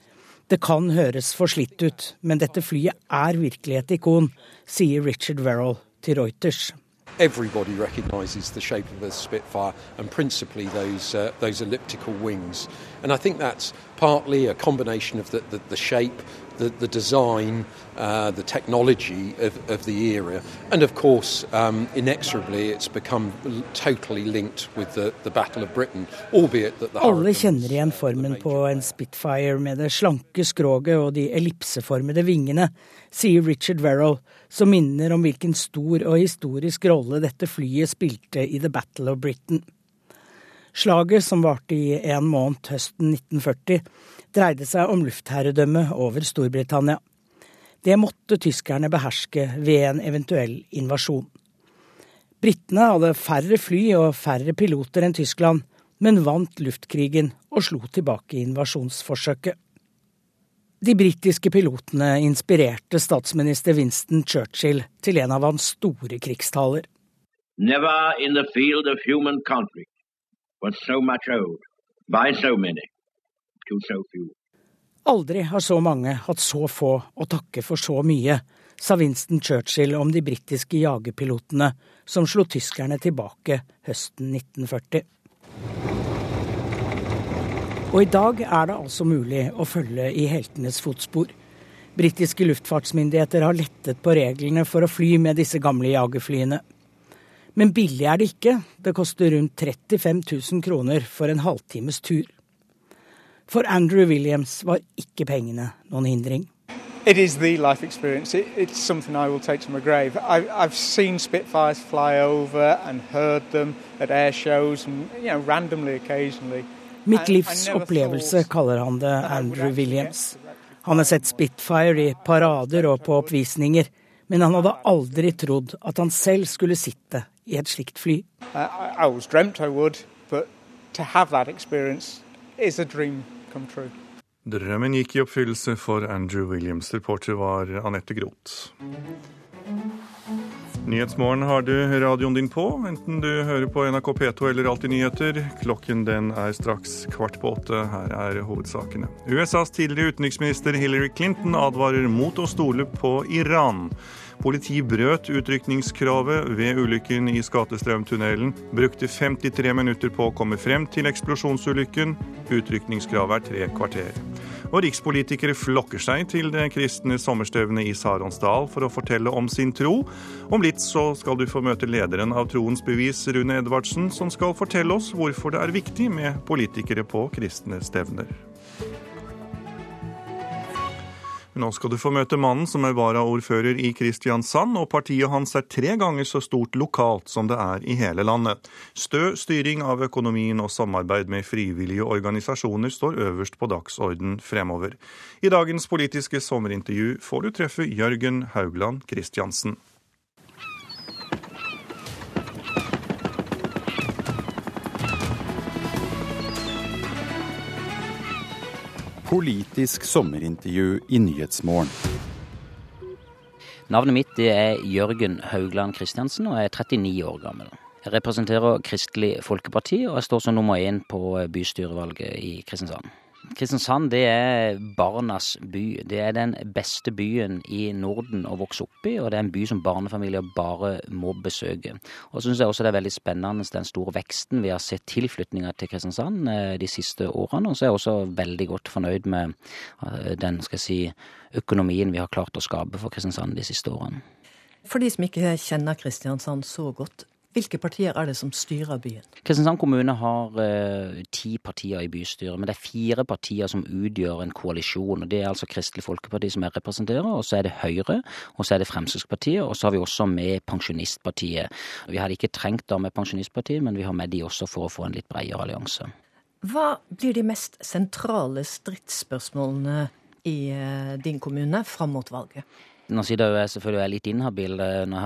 Det kan høres forslitt ut, men dette flyet er virkelig et ikon, sier Richard Verrell til Reuters. Everybody recognises the shape of a Spitfire and principally those, uh, those elliptical wings. And I think that's partly a combination of the, the, the shape, the, the design, uh, the technology of, of, the era, and of course, um, inexorably, it's become totally linked with the, the Battle of Britain, albeit that the Alle kjenner igjen formen på en Spitfire med det slanke skroget og de ellipseformede vingene, sier Richard Verrell, som minner om hvilken stor og historisk rolle dette flyet spilte i The Battle of Britain. Slaget, som varte i en måned høsten 1940, dreide seg om luftherredømme over Storbritannia. Det måtte tyskerne beherske ved en eventuell invasjon. Britene hadde færre fly og færre piloter enn Tyskland, men vant luftkrigen og slo tilbake invasjonsforsøket. De britiske pilotene inspirerte statsminister Winston Churchill til en av hans store krigstaler. Never in the field of human conflict was so much owed by so many to so few. Aldri har så mange hatt så få å takke for så mye, sa Winston Churchill om de britiske jagerpilotene som slo tyskerne tilbake høsten 1940. Og i dag er det altså mulig å følge i heltenes fotspor. Britiske luftfartsmyndigheter har lettet på reglene for å fly med disse gamle jagerflyene. Men billig er det ikke. Det koster rundt 35 000 kroner for en halvtimes tur. For Andrew Williams var ikke pengene noen hindring. It is the life experience. It, it's something I will take to my grave. I, I've seen Spitfires fly over and heard them at air shows and you know randomly occasionally. Mitt livs opplevelse kaller han det Andrew Williams. Han har sett Spitfire i parader og på oppvisninger, men han hadde aldri trodd at han selv skulle sitte i et slikt fly. Drømmen gikk i oppfyllelse for Andrew Williams. Reporter var Anette Groth. Nyhetsmorgen har du radioen din på, enten du hører på NRK P2 eller Alltid nyheter. Klokken den er straks kvart på åtte. Her er hovedsakene. USAs tidligere utenriksminister Hillary Clinton advarer mot å stole på Iran. Politi brøt utrykningskravet ved ulykken i Skatestrømtunnelen. Brukte 53 minutter på å komme frem til eksplosjonsulykken. Utrykningskravet er tre kvarter. Og rikspolitikere flokker seg til det kristne sommerstevnet i Saronsdal for å fortelle om sin tro. Om litt så skal du få møte lederen av Troens bevis, Rune Edvardsen, som skal fortelle oss hvorfor det er viktig med politikere på kristne stevner. Nå skal du få møte mannen som er varaordfører i Kristiansand, og partiet hans er tre ganger så stort lokalt som det er i hele landet. Stø styring av økonomien og samarbeid med frivillige organisasjoner står øverst på dagsorden fremover. I dagens politiske sommerintervju får du treffe Jørgen Haugland Kristiansen. Politisk sommerintervju i Nyhetsmorgen. Navnet mitt er Jørgen Haugland Kristiansen og er 39 år gammel. Jeg representerer Kristelig Folkeparti og jeg står som nummer én på bystyrevalget i Kristiansand. Kristiansand det er barnas by. Det er den beste byen i Norden å vokse opp i, og det er en by som barnefamilier bare må besøke. Og så syns jeg også det er veldig spennende den store veksten vi har sett tilflytninga til Kristiansand eh, de siste årene. Og så er jeg også veldig godt fornøyd med eh, den skal jeg si, økonomien vi har klart å skape for Kristiansand de siste årene. For de som ikke kjenner Kristiansand så godt, hvilke partier er det som styrer byen? Kristiansand kommune har eh, ti partier i bystyret, men det er fire partier som utgjør en koalisjon. og Det er altså Kristelig Folkeparti som jeg representerer, og så er det Høyre, og så er det Fremskrittspartiet, og så har vi også med Pensjonistpartiet. Vi hadde ikke trengt da med Pensjonistpartiet, men vi har med de også for å få en litt bredere allianse. Hva blir de mest sentrale stridsspørsmålene i eh, din kommune fram mot valget? Nå sier jeg selvfølgelig litt inhabil eh, når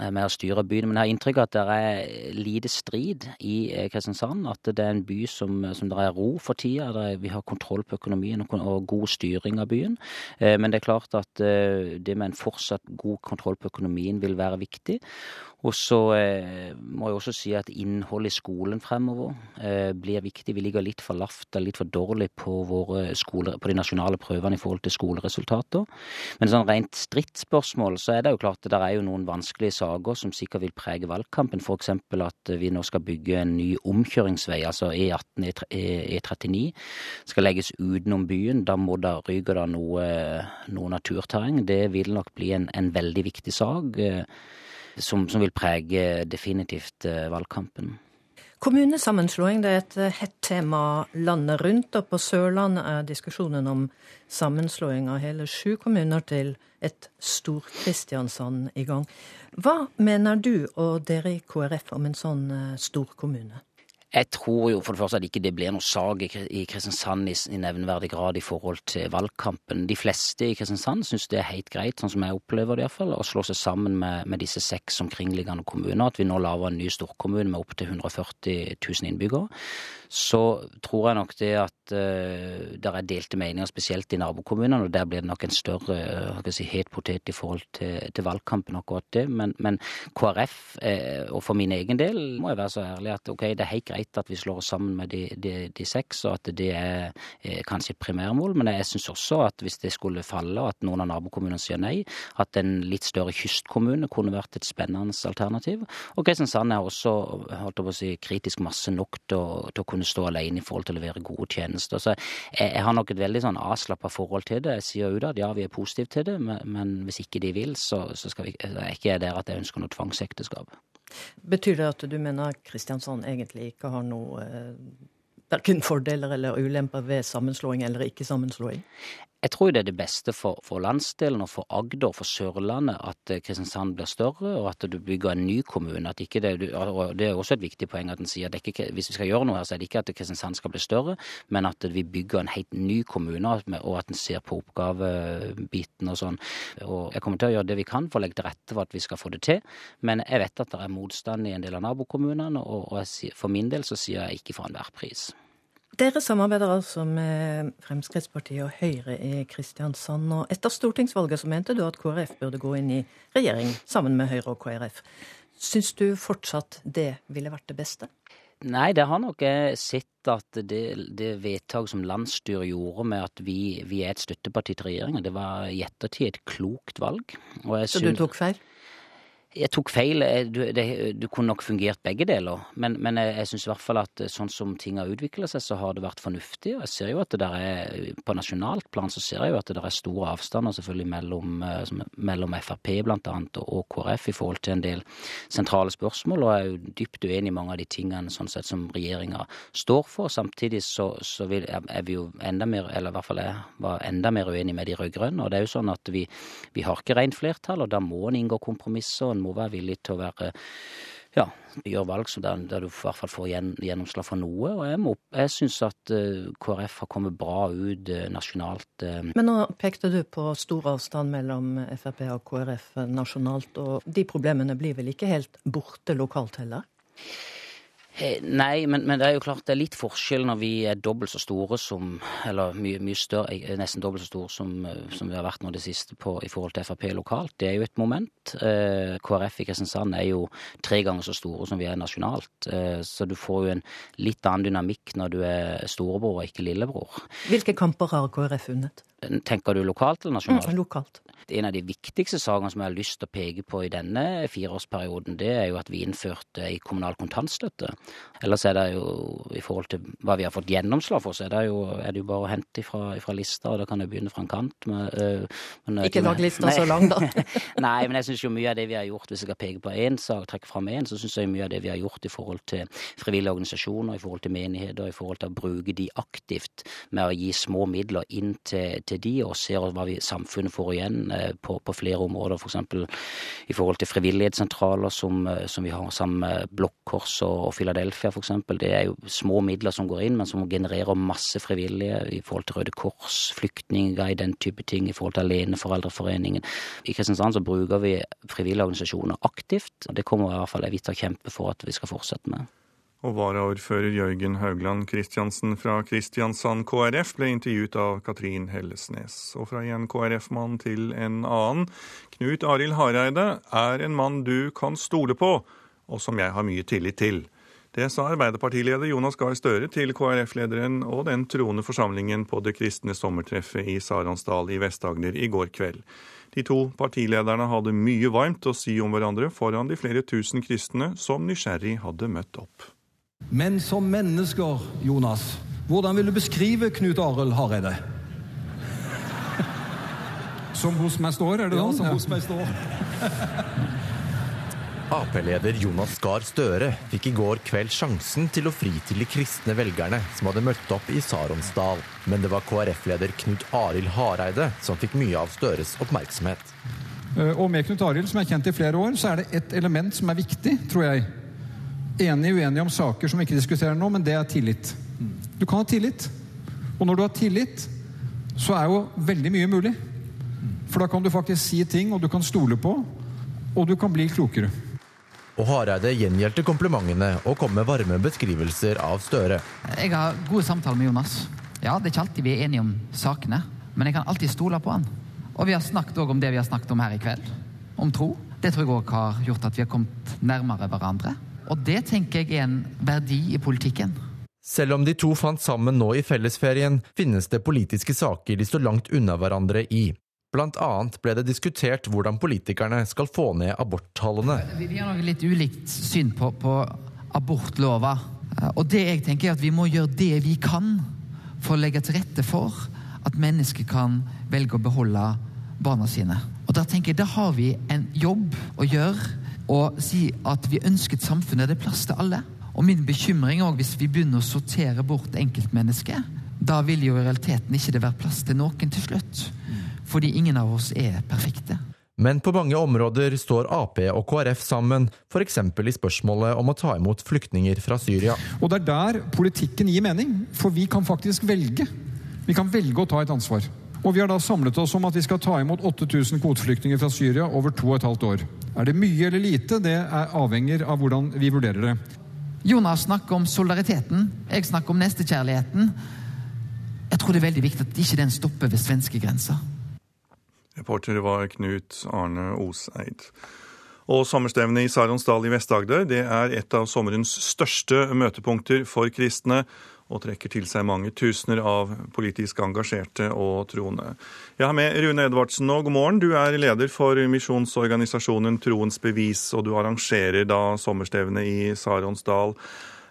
jeg å styre byen, men jeg har inntrykk av at det er lite strid i eh, Kristiansand. At det er en by som, som det er ro for tida. Vi har kontroll på økonomien og, god styring av byen. Eh, men det er klart at det med en fortsatt god kontroll på økonomien vil være viktig. Og så eh, må jeg også si at innholdet i skolen fremover eh, blir viktig. Vi ligger litt for lavt litt for dårlig på, skoler, på, de nasjonale prøvene i forhold til skoleresultater. Men sånn rent stridsspørsmål så er det jo klart at det er jo noen vanskelige saker som sikkert vil prege valgkampen. F.eks. at vi nå skal bygge en ny omkjøringsvei, altså E18, E39, skal legges utenom byen. Da må det ryke det noe, noe naturterreng. Det vil nok bli en, en veldig viktig sak som, som vil prege definitivt eh, valgkampen. Kommunesammenslåing det er et eh, hett tema landet rundt, og på Sørlandet er diskusjonen om sammenslåing av hele sju kommuner til et Stor-Kristiansand i gang. Hva mener du og dere i KrF om en sånn eh, storkommune? Jeg tror jo for det første at ikke det blir noe sag i Kristiansand i nevneverdig grad i forhold til valgkampen. De fleste i Kristiansand syns det er helt greit, sånn som jeg opplever det iallfall, å slå seg sammen med, med disse seks omkringliggende kommuner. At vi nå lager en ny storkommune med opptil 140 000 innbyggere. Så tror jeg nok det at uh, der er delte meninger, spesielt i nabokommunene, og der blir det nok en større uh, si, het potet i forhold til, til, valgkampen, akkurat det. Men, men KrF, uh, og for min egen del, må jeg være så ærlig at ok, det er helt greit greit at vi slår oss sammen med de, de, de seks, og at det er, er kanskje et primærmål. Men jeg syns også at hvis det skulle falle, og at noen av nabokommunene sier nei, at en litt større kystkommune kunne vært et spennende alternativ. Og Kristiansand er også holdt på å si, kritisk masse nok til å, til å, kunne stå alene i forhold til å levere gode tjenester. Så jeg, jeg har nok et veldig sånn avslappa forhold til det. Jeg sier ut at ja, vi er positive til det, men, men hvis ikke de vil, så, så skal vi, er ikke jeg der at jeg ønsker noe tvangsekteskap. Betyr det at du mener Kristiansand egentlig ikke har noe eh, verken fordeler eller ulemper ved sammenslåing eller ikke sammenslåing? Jeg tror det er det beste for, for landsdelen og for Agder og for Sørlandet at eh, Kristiansand blir større, og at du bygger en ny kommune. Det, og det er også et viktig poeng at en sier at ikke, hvis vi skal gjøre noe her, så er det ikke at Kristiansand skal bli større, men at vi bygger en helt ny kommune, og at en ser på oppgavebiten og sånn. Og jeg kommer til å gjøre det vi kan for å legge til rette for at vi skal få det til, men jeg vet at det er motstand i en del av nabokommunene, og, og jeg, for min del så sier jeg ikke for enhver pris. Dere samarbeider altså med Fremskrittspartiet og Høyre i Kristiansand. og Etter stortingsvalget så mente du at KrF burde gå inn i regjering sammen med Høyre og KrF. Syns du fortsatt det ville vært det beste? Nei, det har nok sett at det, det vedtaket som landsstyret gjorde med at vi, vi, er et støtteparti til regjeringa, det var i ettertid et klokt valg. så du tok feil? Jeg tok feil. Du, det, du, kunne nok fungert begge deler. Men, men jeg, jeg syns i hvert fall at sånn som ting har utvikla seg, så har det vært fornuftig. Og jeg ser jo at det der er På nasjonalt plan så ser jeg jo at det der er store avstander selvfølgelig mellom, eh, mellom Frp blant annet og KrF i forhold til en del sentrale spørsmål. Og jeg er jo dypt uenig i mange av de tingene sånn sett som regjeringa står for. Samtidig så, så vil, er vi jo enda mer, eller i hvert fall jeg var enda mer uenig med de rød-grønne. Og det er jo sånn at vi, vi har ikke rent flertall, og da må en inngå kompromisser. en må være villig til å være ja, gjøre valg der, der, du i hvert fall får gjen, gjennomslag for noe. Og jeg, må, jeg syns at uh, KrF har kommet bra ut uh, nasjonalt. Uh. Men nå pekte du på stor avstand mellom Frp og KrF nasjonalt, og de problemene blir vel ikke helt borte lokalt heller? Eh, nei, men, men, det er jo klart det er litt forskjell når vi er dobbelt så store som Eller mye, mye større, eh, nesten dobbelt så store som, eh, som, vi har vært nå det siste på, i forhold til Frp lokalt. Det er jo et moment. Eh, KrF i Kristiansand er jo tre ganger så store som vi er nasjonalt. Eh, så du får jo en litt annen dynamikk når du er storebror og ikke lillebror. Hvilke kamper har KrF vunnet? Tenker du lokalt eller nasjonalt? Mm, lokalt. En av de viktigste sakene som jeg har lyst til å peke på i denne fireårsperioden, det er jo at vi innførte ei kommunal kontantstøtte. Ellers er det jo, i forhold til hva vi har fått gjennomslag for, så er det jo, er det jo bare å hente ifra, lista, og da kan jeg begynne fra en kant. Med, øh, men, ikke lag lista så lang, da. nei, men jeg syns jo mye av det vi har gjort, hvis jeg skal peke på én sak, trekke fram én, så syns jeg mye av det vi har gjort i forhold til frivillige organisasjoner, i forhold til menigheter, i forhold til å bruke de aktivt med å gi små midler inn til, til de, og ser hva vi, samfunnet får igjen på, på flere områder, f.eks. For i forhold til frivillighetssentraler som, eh, som vi har sammen med Blokk Kors og Philadelphia f.eks. Det er jo små midler som går inn, men som genererer masse frivillige i forhold til Røde Kors, flyktninger, den type ting, i forhold til Aleneforeldreforeningen. I Kristiansand så bruker vi frivillige organisasjoner aktivt, og det kommer i hvert fall jeg til å kjempe for at vi skal fortsette med. Og varaordfører Jørgen Haugland Kristiansen fra Kristiansand KrF ble intervjuet av Katrin Hellesnes. Og fra en KrF-mann til en annen. Knut Arild Hareide er en mann du kan stole på, og som jeg har mye tillit til. Det sa Arbeiderpartileder Jonas Gahr Støre til KrF-lederen og den troende forsamlingen på det kristne sommertreffet i Saransdal i Vest-Agder i går kveld. De to partilederne hadde mye varmt å si om hverandre foran de flere tusen kristne som nysgjerrig hadde møtt opp. Men som mennesker, Jonas, hvordan vil du beskrive Knut Arild Hareide? Som hos meg står, er det ja, da? Som hos meg står. Ap-leder Jonas Gahr Støre fikk i går kveld sjansen til å fri til de kristne velgerne som hadde møtt opp i Saronsdal. Men det var KrF-leder Knut Arild Hareide som fikk mye av Støres oppmerksomhet. Eh, og med Knut Arild, som er kjent i flere år, så er det ett element som er viktig, tror jeg. Enig uenig om saker som vi ikke diskuterer nå, men det er tillit. Du kan ha tillit. Og når du har tillit, så er jo veldig mye mulig. For da kan du faktisk si ting, og du kan stole på, og du kan bli klokere. Og Hareide gjengjeldte komplimentene og kom med varme beskrivelser av Støre. Jeg har gode samtaler med Jonas. Ja, Det er ikke alltid vi er enige om sakene, men jeg kan alltid stole på han. Og vi har snakket også om det vi har snakket om her i kveld, om tro. Det tror jeg òg har gjort at vi har kommet nærmere hverandre. Og det tenker jeg er en verdi i politikken. Selv om de to fant sammen nå i fellesferien, finnes det politiske saker de står langt unna hverandre i. Blant annet ble det diskutert hvordan politikerne skal få ned aborttallene. Vi, har nok litt ulikt syn på, på abortlova. Og det jeg tenker er at vi må gjøre det vi kan for å legge til rette for at mennesker kan velge å beholde barna sine. Og Da tenker jeg, da har vi en jobb å gjøre og si at vi ønsker et samfunn der det er plass til alle. Og min bekymring òg, hvis vi begynner å sortere bort enkeltmennesket, da vil jo i realiteten ikke det være plass til noen til slutt. Fordi ingen av oss er perfekte. Men på mange områder står Ap og KrF sammen, f.eks. i spørsmålet om å ta imot flyktninger fra Syria. Og det er der politikken gir mening, for vi kan faktisk velge. Vi kan velge å ta et ansvar. Og vi har da samlet oss om at vi skal ta imot 8000 kvoteflyktninger fra Syria over to og et halvt år. Er det mye eller lite? Det er avhenger av hvordan vi vurderer det. Jonas snakker om solidariteten. Jeg snakker om nestekjærligheten. Jeg tror det er veldig viktig at ikke den stopper ved svenskegrensa. Reporter var Knut Arne Oseid. Og sommerstevnet i Saronsdal i Vest-Agder det er et av sommerens største møtepunkter for kristne, og trekker til seg mange tusener av politisk engasjerte og troende. Jeg har med Rune Edvardsen nå. God morgen. Du er leder for misjonsorganisasjonen Troens bevis, og du arrangerer da sommerstevnet i Saronsdal.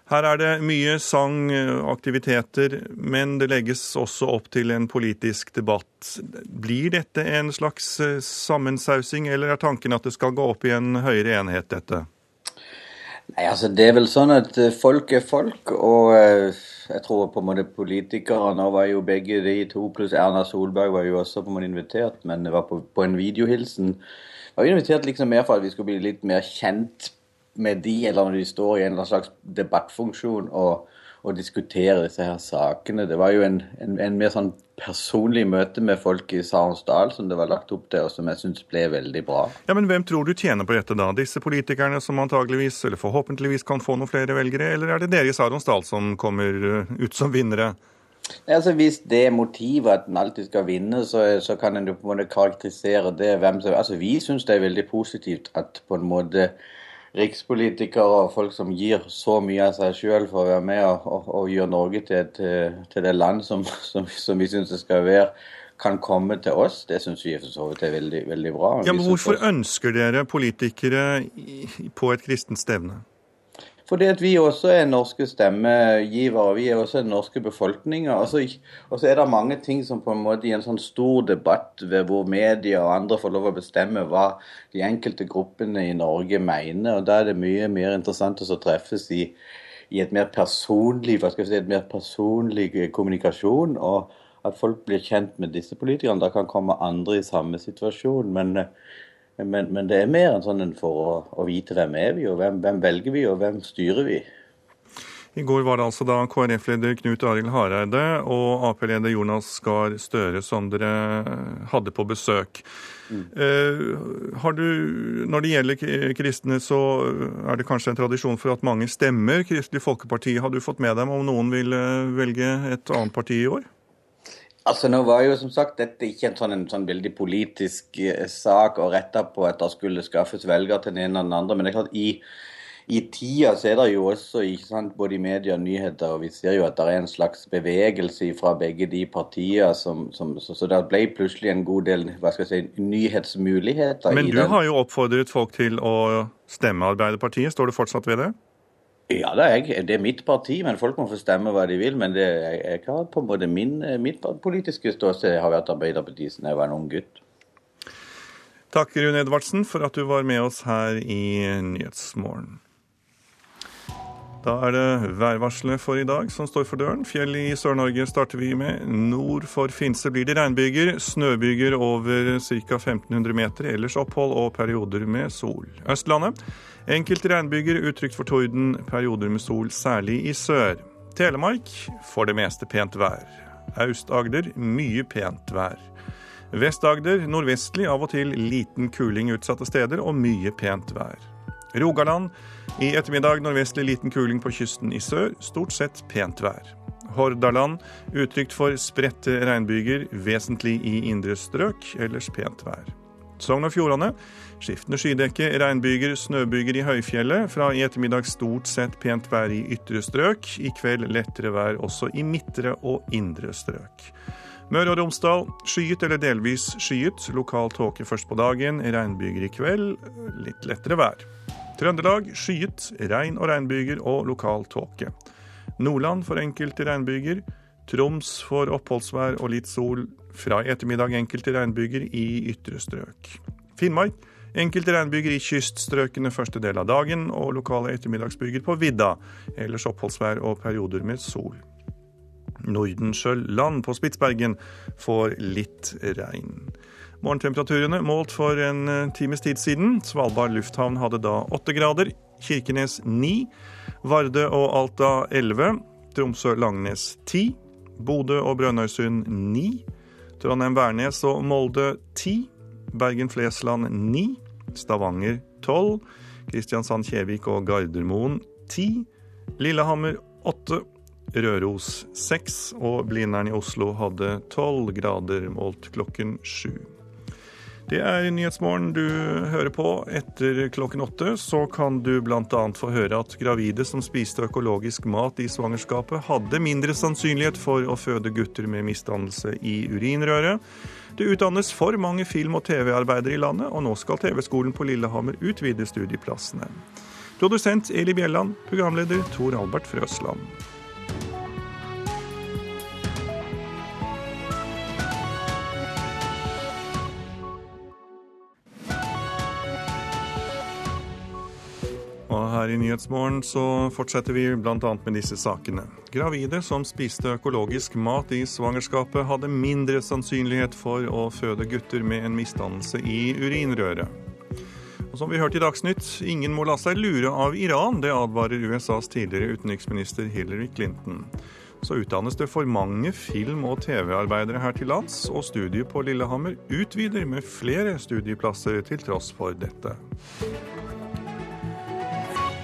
Her er det mye sang, aktiviteter, men det legges også opp til en politisk debatt. Blir dette en slags sammensausing, eller er tanken at det skal gå opp i en høyere enhet, dette? Nei, altså Det er vel sånn at eh, folk er folk, og eh, jeg tror på en måte politikere Nå var jo begge de to pluss Erna Solberg var jo også på en måte invitert, men det var på, på en videohilsen. Jeg var invitert liksom mer for at vi skulle bli litt mer kjent med de, eller når de står i en eller annen slags debattfunksjon og, og diskutere disse her sakene. Det var jo en, en, en mer sånn personlig møte med folk i Sarensdal som det var lagt opp til, og som jeg syns ble veldig bra. Ja, Men hvem tror du tjener på dette, da? Disse politikerne som antageligvis, eller forhåpentligvis, kan få noen flere velgere, eller er det dere i Sarensdal som kommer uh, ut som vinnere? Altså, Hvis det er motivet at en alltid skal vinne, så, så kan en jo på en måte karakterisere det. hvem som, altså Vi syns det er veldig positivt at på en måte rikspolitikere og folk som gir så mye av seg sjøl for å være med og, og, og gjøre Norge til, til, det land som, som, som vi syns det skal være, kan komme til oss. Det syns vi for så vidt er veldig, veldig bra. Ja, men Hvorfor ønsker dere politikere på et kristent stevne? Fordi at vi også er norske stemmegivere. Vi er også den norske befolkninga. Altså, og så er det mange ting som på en måte i en sånn stor debatt ved hvor media og andre får lov å bestemme hva de enkelte gruppene i Norge mener. og Da er det mye mer interessant å treffes i, i et mer personlig hva skal vi si, et mer personlig kommunikasjon. og at folk blir kjent med disse politikerne. Da kan komme andre i samme situasjon. men men, men, det er mer enn sånn for å, å, vite hvem er vi, og hvem, hvem velger vi, og hvem styrer vi. I går var det altså da KrF-leder Knut Arild Hareide og Ap-leder Jonas Gahr Støre som dere hadde på besøk. Mm. Eh, har du, når det gjelder kristne, så er det kanskje en tradisjon for at mange stemmer Kristelig Folkeparti. Har du fått med dem om noen vil eh, velge et annet parti i år? Altså Nå var jo som sagt dette ikke en sånn, en sånn veldig politisk eh, sak å rette på at det skulle skaffes velgere til den ene eller den andre. Men det er klart i, i tida så er det jo også ikke sant, både i media og nyheter, og vi ser jo at det er en slags bevegelse fra begge de partiene. Som, som, så, så, det ble plutselig en god del hva skal jeg si, nyhetsmuligheter. Men du har jo oppfordret folk til å stemme Arbeiderpartiet. Står du fortsatt ved det? Ja, det er, det er, mitt parti, men folk må få stemme hva de vil. Men det, jeg, jeg har på en måte min, mitt politiske ståsted har vært Arbeiderpartiet siden jeg var en ung gutt. Takk, Rune Edvardsen, for at du var med oss her i Nyhetsmorgen. Da er det værvarselet for i dag som står for døren. Fjell i Sør-Norge starter vi med. Nord for Finse blir det regnbyger. Snøbyger over ca. 1500 meter. Ellers opphold og perioder med sol. Østlandet. Enkelte regnbyger, utrygt for torden. Perioder med sol, særlig i sør. Telemark for det meste pent vær. Aust-Agder mye pent vær. Vest-Agder nordvestlig, av og til liten kuling utsatte steder og mye pent vær. Rogaland i ettermiddag nordvestlig liten kuling på kysten i sør, stort sett pent vær. Hordaland utrygt for spredte regnbyger, vesentlig i indre strøk, ellers pent vær. Sogn og Fjordane skiftende skydekke, regnbyger, snøbyger i høyfjellet. Fra i ettermiddag stort sett pent vær i ytre strøk. I kveld lettere vær også i midtre og indre strøk. Møre og Romsdal skyet eller delvis skyet. Lokal tåke først på dagen. Regnbyger i kveld. Litt lettere vær. Trøndelag skyet, regn og regnbyger og lokal tåke. Nordland for enkelte regnbyger. Troms for oppholdsvær og litt sol. Fra i ettermiddag enkelte regnbyger i ytre strøk. Finnmark enkelte regnbyger i kyststrøkene første del av dagen, og lokale ettermiddagsbyger på vidda. Ellers oppholdsvær og perioder med sol. Nordensjøland på Spitsbergen får litt regn. Morgentemperaturene målt for en eh, times tid siden. Svalbard lufthavn hadde da åtte grader. Kirkenes ni. Vardø og Alta elleve. Tromsø-Langnes ti. Bodø og Brønnøysund ni. Trondheim-Værnes og Molde ti. Bergen-Flesland ni. Stavanger tolv. Kristiansand-Kjevik og Gardermoen 10. Lillehammer 8. Røros 6. Og Blindern i Oslo hadde tolv grader målt klokken 7. Det er Nyhetsmorgen du hører på. Etter klokken åtte så kan du bl.a. få høre at gravide som spiste økologisk mat i svangerskapet, hadde mindre sannsynlighet for å føde gutter med misdannelse i urinrøret. Det utdannes for mange film- og TV-arbeidere i landet, og nå skal TV-skolen på Lillehammer utvide studieplassene. Produsent Eli Bjelland, programleder Tor Albert Frøsland. Og her i Nyhetsmorgen så fortsetter vi bl.a. med disse sakene. Gravide som spiste økologisk mat i svangerskapet, hadde mindre sannsynlighet for å føde gutter med en misdannelse i urinrøret. Og som vi hørte i Dagsnytt, ingen må la seg lure av Iran. Det advarer USAs tidligere utenriksminister Hillary Clinton. Så utdannes det for mange film- og TV-arbeidere her til lands, og studiet på Lillehammer utvider med flere studieplasser til tross for dette.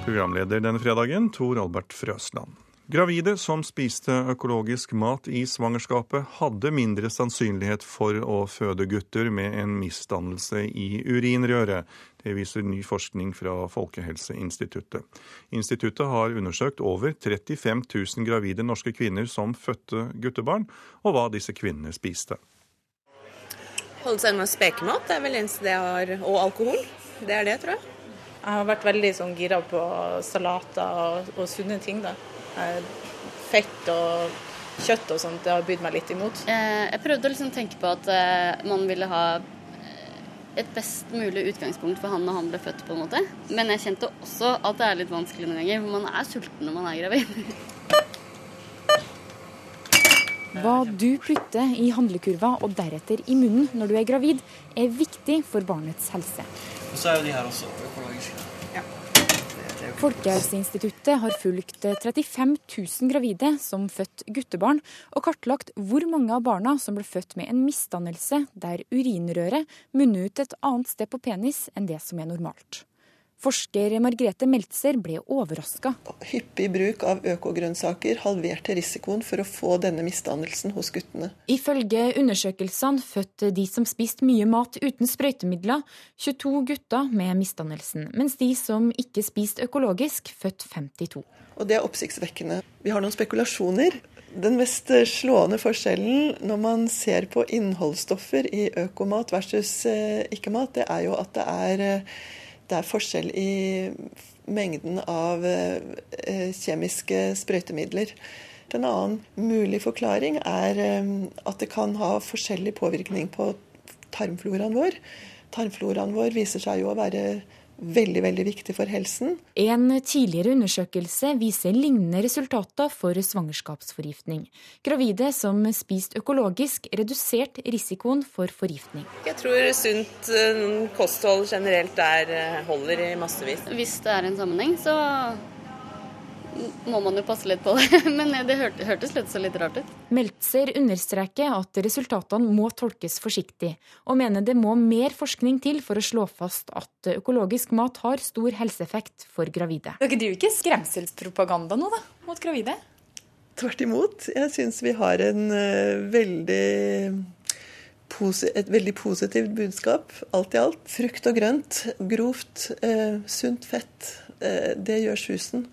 Programleder denne fredagen, Tor Albert Frøsland. Gravide som spiste økologisk mat i svangerskapet, hadde mindre sannsynlighet for å føde gutter med en misdannelse i urinrøret. Det viser ny forskning fra Folkehelseinstituttet. Instituttet har undersøkt over 35 000 gravide norske kvinner som fødte guttebarn, og hva disse kvinnene spiste. Holde seg unna spekemat er vel eneste det har, og alkohol. Det er det, tror jeg. Jeg har vært veldig sånn gira på salater og, og sunne ting. da. Fett og kjøtt og sånt, det har bydd meg litt imot. Jeg prøvde å liksom tenke på at eh, man ville ha eh, et best mulig utgangspunkt for han når han ble født, på en måte. Men jeg kjente også at det er litt vanskelig noen ganger, for man er sulten når man er gravid. Hva du putter i handlekurva og deretter i munnen når du er gravid, er viktig for barnets helse. Og så er jo de her også økologiske. Ja. Folkehelseinstituttet har fulgt 35 000 gravide som født guttebarn, og kartlagt hvor mange av barna som ble født med en misdannelse der urinrøret munner ut et annet sted på penis enn det som er normalt. Forsker Margrethe Meltzer ble overraska. Hyppig bruk av økogrønnsaker halverte risikoen for å få denne misdannelsen hos guttene. Ifølge undersøkelsene fødte de som spiste mye mat uten sprøytemidler, 22 gutter med misdannelsen, mens de som ikke spiste økologisk, født 52. Og det er oppsiktsvekkende. Vi har noen spekulasjoner. Den mest slående forskjellen når man ser på innholdsstoffer i økomat versus eh, ikke-mat, det er jo at det er eh, det er forskjell i mengden av eh, kjemiske sprøytemidler. En annen mulig forklaring er eh, at det kan ha forskjellig påvirkning på tarmfloraen vår. Tarmfloraen vår viser seg jo å være veldig, veldig viktig for helsen. En tidligere undersøkelse viser lignende resultater for svangerskapsforgiftning. Gravide som spiste økologisk, redusert risikoen for forgiftning. Jeg tror sunt eh, kosthold generelt der eh, holder i massevis. Hvis det er en sammenheng, så må man jo passe litt på det. Men det hørtes litt så litt rart ut. Meltzer understreker at resultatene må tolkes forsiktig, og mener det må mer forskning til for å slå fast at økologisk mat har stor helseeffekt for gravide. Dere driver ikke skremselspropaganda nå, da, mot gravide? Tvert imot. Jeg syns vi har en uh, veldig et veldig positivt budskap, alt i alt. Frukt og grønt, grovt, eh, sunt fett. Eh, det gjør susen.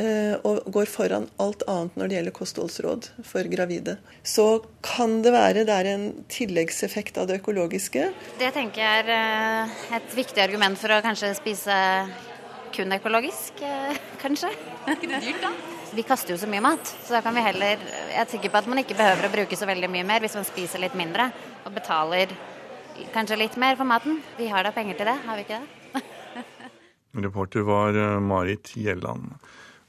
Eh, og går foran alt annet når det gjelder kostholdsråd for gravide. Så kan det være det er en tilleggseffekt av det økologiske. Det tenker jeg er eh, et viktig argument for å kanskje spise kun økologisk, eh, kanskje. Er ikke det dyrt, da? Vi kaster jo så mye mat, så da kan vi heller Jeg er sikker på at man ikke behøver å bruke så veldig mye mer hvis man spiser litt mindre og betaler kanskje litt mer for maten. Vi har da penger til det, har vi ikke det? Reporter var Marit Gjelland.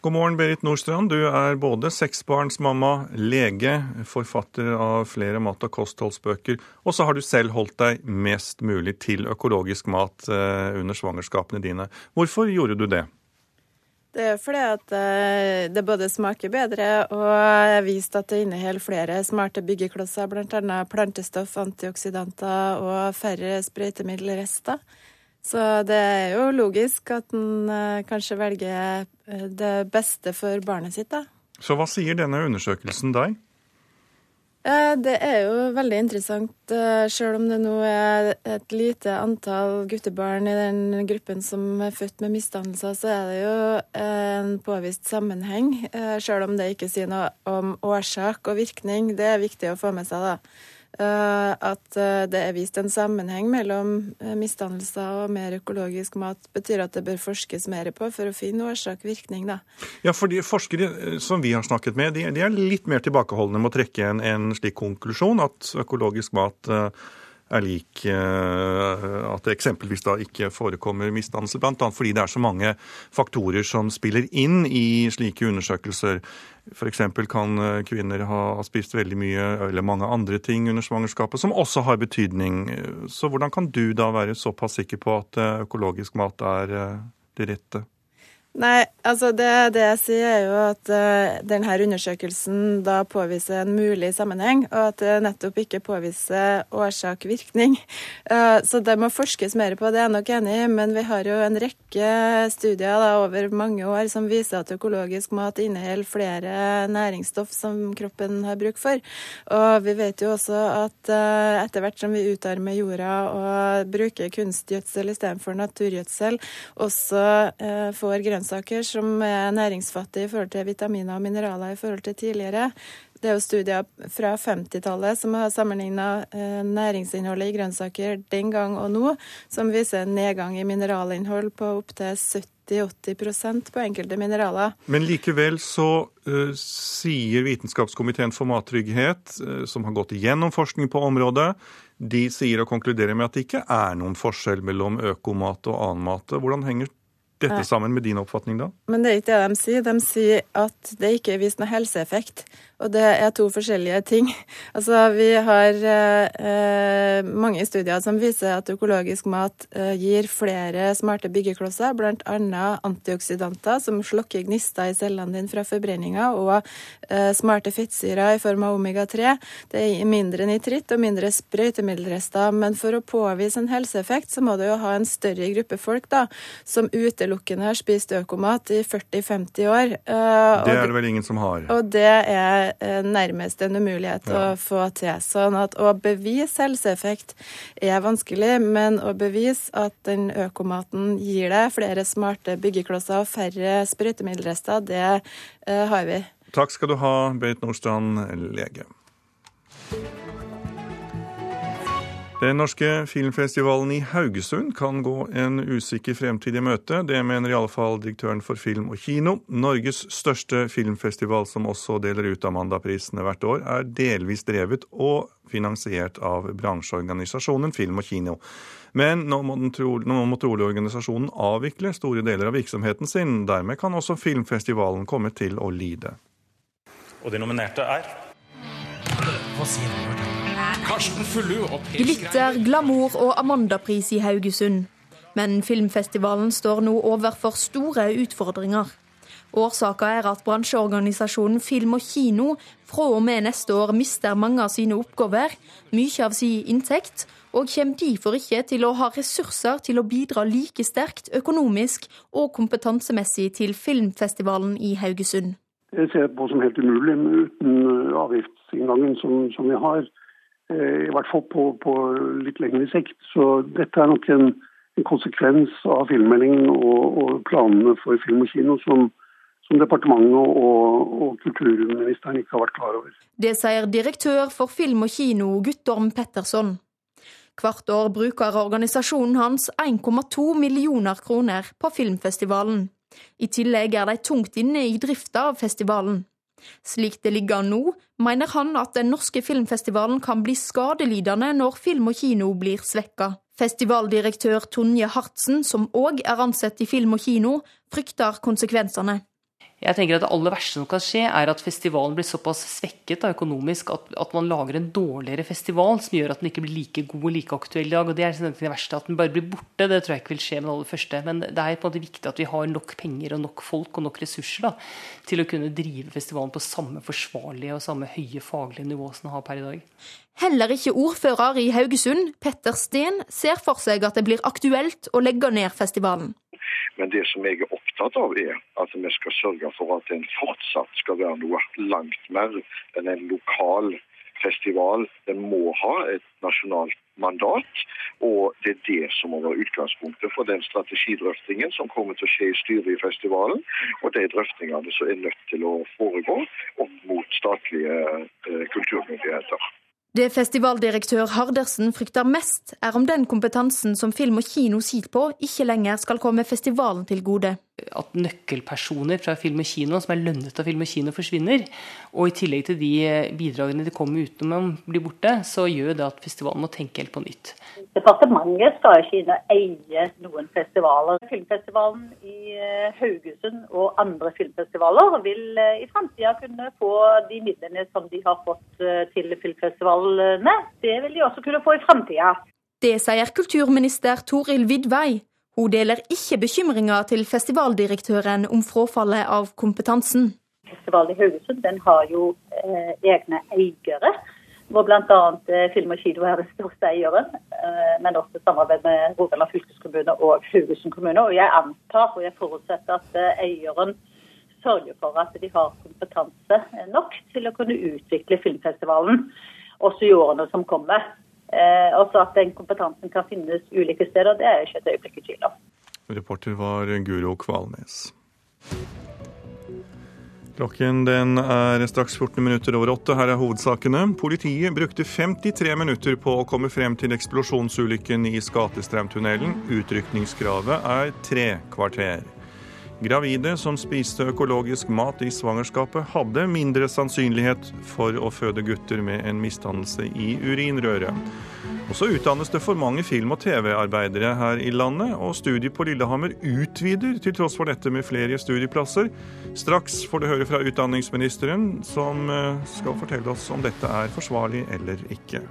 God morgen, Berit Nordstrand. Du er både seksbarnsmamma, lege, forfatter av flere mat- og kostholdsbøker, og så har du selv holdt deg mest mulig til økologisk mat eh, under svangerskapene dine. Hvorfor gjorde du det? Det er fordi at eh, det både smaker bedre og er vist at det inneholder flere smarte byggeklosser, bl.a. plantestoff, antioksidanter og færre sprøytemiddelrester. Så det er jo logisk at en eh, kanskje velger eh, det beste for barnet sitt, da. Så hva sier denne undersøkelsen deg? Eh, det er jo veldig interessant. Selv om det nå er et lite antall guttebarn i den gruppen som er født med misdannelser, så er det jo en påvist sammenheng. Selv om det ikke sier noe om årsak og virkning. Det er viktig å få med seg, da. Eh, at eh, det er vist en sammenheng mellom eh, misdannelser og mer økologisk mat, betyr at det bør forskes mer på for å finne årsak-virkning. da. Ja, for de forskere som vi har snakket med, de, er litt mer tilbakeholdne med å trekke en slik konklusjon, at økologisk mat er lik at det eksempelvis da ikke forekommer misdannelse, bl.a. fordi det er så mange faktorer som spiller inn i slike undersøkelser. F.eks. kan eh, kvinner ha spist veldig mye eller mange andre ting under svangerskapet som også har betydning. Så hvordan kan du da være såpass sikker på at eh, økologisk mat er eh, det rette? Nei, altså det, det, jeg sier er jo at uh, denne undersøkelsen da påviser en mulig sammenheng, og at det nettopp ikke påviser årsak-virkning. Uh, så det må forskes mer på, det er jeg nok enig i, men vi har jo en rekke studier da, over mange år som viser at økologisk mat inneholder flere næringsstoff som kroppen har bruk for. Og vi vet jo også at uh, etter hvert som vi utarmer jorda og bruker kunstgjødsel istedenfor naturgjødsel, også får grønnsaker grønnsaker som er næringsfattige i forhold til vitaminer og mineraler i forhold til tidligere. Det er jo studier fra 50-tallet som har sammenligna eh, næringsinnholdet i grønnsaker den gang og nå, som viser en nedgang i mineralinnhold på opptil 70-80% på enkelte mineraler. Men likevel så uh, sier Vitenskapskomiteen for mattrygghet, uh, som har gått igjennom forskning på området, de sier og konkluderer med at det ikke er noen forskjell mellom økomat og annen mat. Hvordan henger dette sammen med din oppfatning, da? Men det er ikke det de sier. De sier at det ikke er vist noe helseeffekt. Og det er to forskjellige ting. Altså, vi har eh, mange studier som viser at økologisk mat eh, gir flere smarte byggeklosser, bl.a. antioksidanter som slokker gnister i cellene dine fra forbrenninga, og eh, smarte fettsyrer i form av omega-3. Det er mindre nitritt og mindre sprøytemiddelrester. Men for å påvise en helseeffekt, så må du jo ha en større gruppe folk da, som utelukkende har spist økomat i 40-50 år. Eh, det er det vel ingen som har? Og det er Eh, nærmest en umulighet ja. å få til. Sånn at å bevise helseeffekt er vanskelig, men å bevise at den økomaten gir deg flere smarte byggeklosser og færre sprøytemiddelrester, det uh, har vi. Takk skal du ha, Beit Nordstrand, lege. Den norske filmfestivalen i Haugesund kan gå en usikker fremtid i møte. Det mener i alle fall direktøren for film og kino. Norges største filmfestival, som også deler ut Amandaprisene hvert år, er delvis drevet og finansiert av bransjeorganisasjonen Film og Kino. Men nå må, tro, nå må trolig organisasjonen avvikle store deler av virksomheten sin. Dermed kan også filmfestivalen komme til å lide. Og de nominerte er Hva sier du? Glitter, glamour og Amandapris i Haugesund. Men filmfestivalen står nå overfor store utfordringer. Årsaka er at bransjeorganisasjonen Film og Kino fra og med neste år mister mange av sine oppgaver, mye av sin inntekt, og kommer derfor ikke til å ha ressurser til å bidra like sterkt økonomisk og kompetansemessig til filmfestivalen i Haugesund. Det ser jeg på som helt umulig uten avgiftsinngangen som, som vi har. Eh, I hvert fall på, på litt lengre sikt. Så dette er nok en, en konsekvens av filmmeldingen og, og, planene for film og kino som, som departementet og, og, kulturministeren ikke har vært klar over. Det sier direktør for film og kino Guttorm Petterson. Hvert år bruker organisasjonen hans 1,2 millioner kroner på filmfestivalen. I tillegg er de tungt inne i drifta av festivalen. Slik det ligger nå, mener han at den norske filmfestivalen kan bli skadelidende når film og kino blir svekka. Festivaldirektør Tonje Hartsen, som òg er ansett i film og kino, frykter konsekvensene. Jeg tenker at Det aller verste som kan skje, er at festivalen blir såpass svekket da, økonomisk at, at, man lager en dårligere festival som gjør at den ikke blir like god og like aktuell i dag. og Det er det verste. At den bare blir borte, det tror jeg ikke vil skje med det aller første. Men det er på en måte viktig at vi har nok penger og nok folk og nok ressurser da, til å kunne drive festivalen på samme forsvarlige og samme høye faglige nivå som den har per i dag. Heller ikke ordfører i Haugesund, Petter Steen, ser for seg at det blir aktuelt å legge ned festivalen. Men det som jeg er opptatt av, er at vi skal sørge for at den fortsatt skal være noe langt mer enn en lokal festival. Den må ha et nasjonalt mandat, og det er det som må være utgangspunktet for den strategidrøftingen som kommer til å skje i styret i festivalen, og de drøftingene som er nødt til å foregå opp mot statlige eh, kulturmyndigheter. Det festivaldirektør Hardersen frykter mest, er om den kompetansen som film og kino sitter på, ikke lenger skal komme festivalen til gode at nøkkelpersoner fra film og kino som er lønnet av film og kino, forsvinner. Og i tillegg til de bidragene de kommer utenom, blir borte, så gjør det at festivalen må tenke helt på nytt. Departementet skal ikke inn og eie noen festivaler. Filmfestivalen i eh, Haugesund og andre filmfestivaler vil eh, i framtida kunne få de midlene som de har fått eh, til filmfestivalene. Det vil de også kunne få i framtida. Det sier kulturminister Toril Vidvei hun deler ikke bekymringa til festivaldirektøren om frafallet av kompetansen. Festivalen i Haugesund har jo eh, egne eiere, hvor bl.a. Eh, Film og Kino er den største eieren. Eh, men også samarbeid med Rogaland fylkeskommune og Haugesund kommune. Og jeg antar og jeg forutsetter at eh, eieren sørger for at de har kompetanse nok til å kunne utvikle filmfestivalen også i årene som kommer. Eh, også at den kompetansen kan finnes ulike steder, og det er jeg ikke et øyeblikk i tvil om. Reporter var Guro Kvalnes. Klokken den er straks 14 minutter over åtte. Her er hovedsakene. Politiet brukte 53 minutter på å komme frem til eksplosjonsulykken i Skatestraumtunnelen. Utrykningskravet er tre kvarter. Gravide som spiste økologisk mat i svangerskapet, hadde mindre sannsynlighet for å føde gutter med en misdannelse i urinrøret. Og så utdannes det for mange film- og TV-arbeidere her i landet, og studiet på Lillehammer utvider til tross for dette med flere studieplasser. Straks får du høre fra utdanningsministeren, som eh, skal fortelle oss om dette er forsvarlig eller ikke.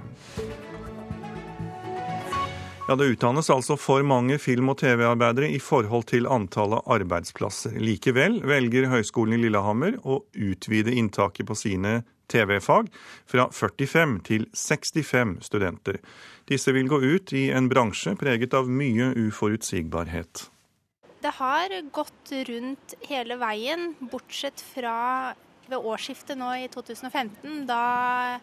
Ja, Det utdannes altså for mange film- og TV-arbeidere i forhold til antallet arbeidsplasser. Likevel velger Høgskolen i Lillehammer å utvide inntaket på sine TV-fag fra 45 til 65 studenter. Disse vil gå ut i en bransje preget av mye uforutsigbarhet. Det har gått rundt hele veien, bortsett fra ved årsskiftet nå i 2015. Da,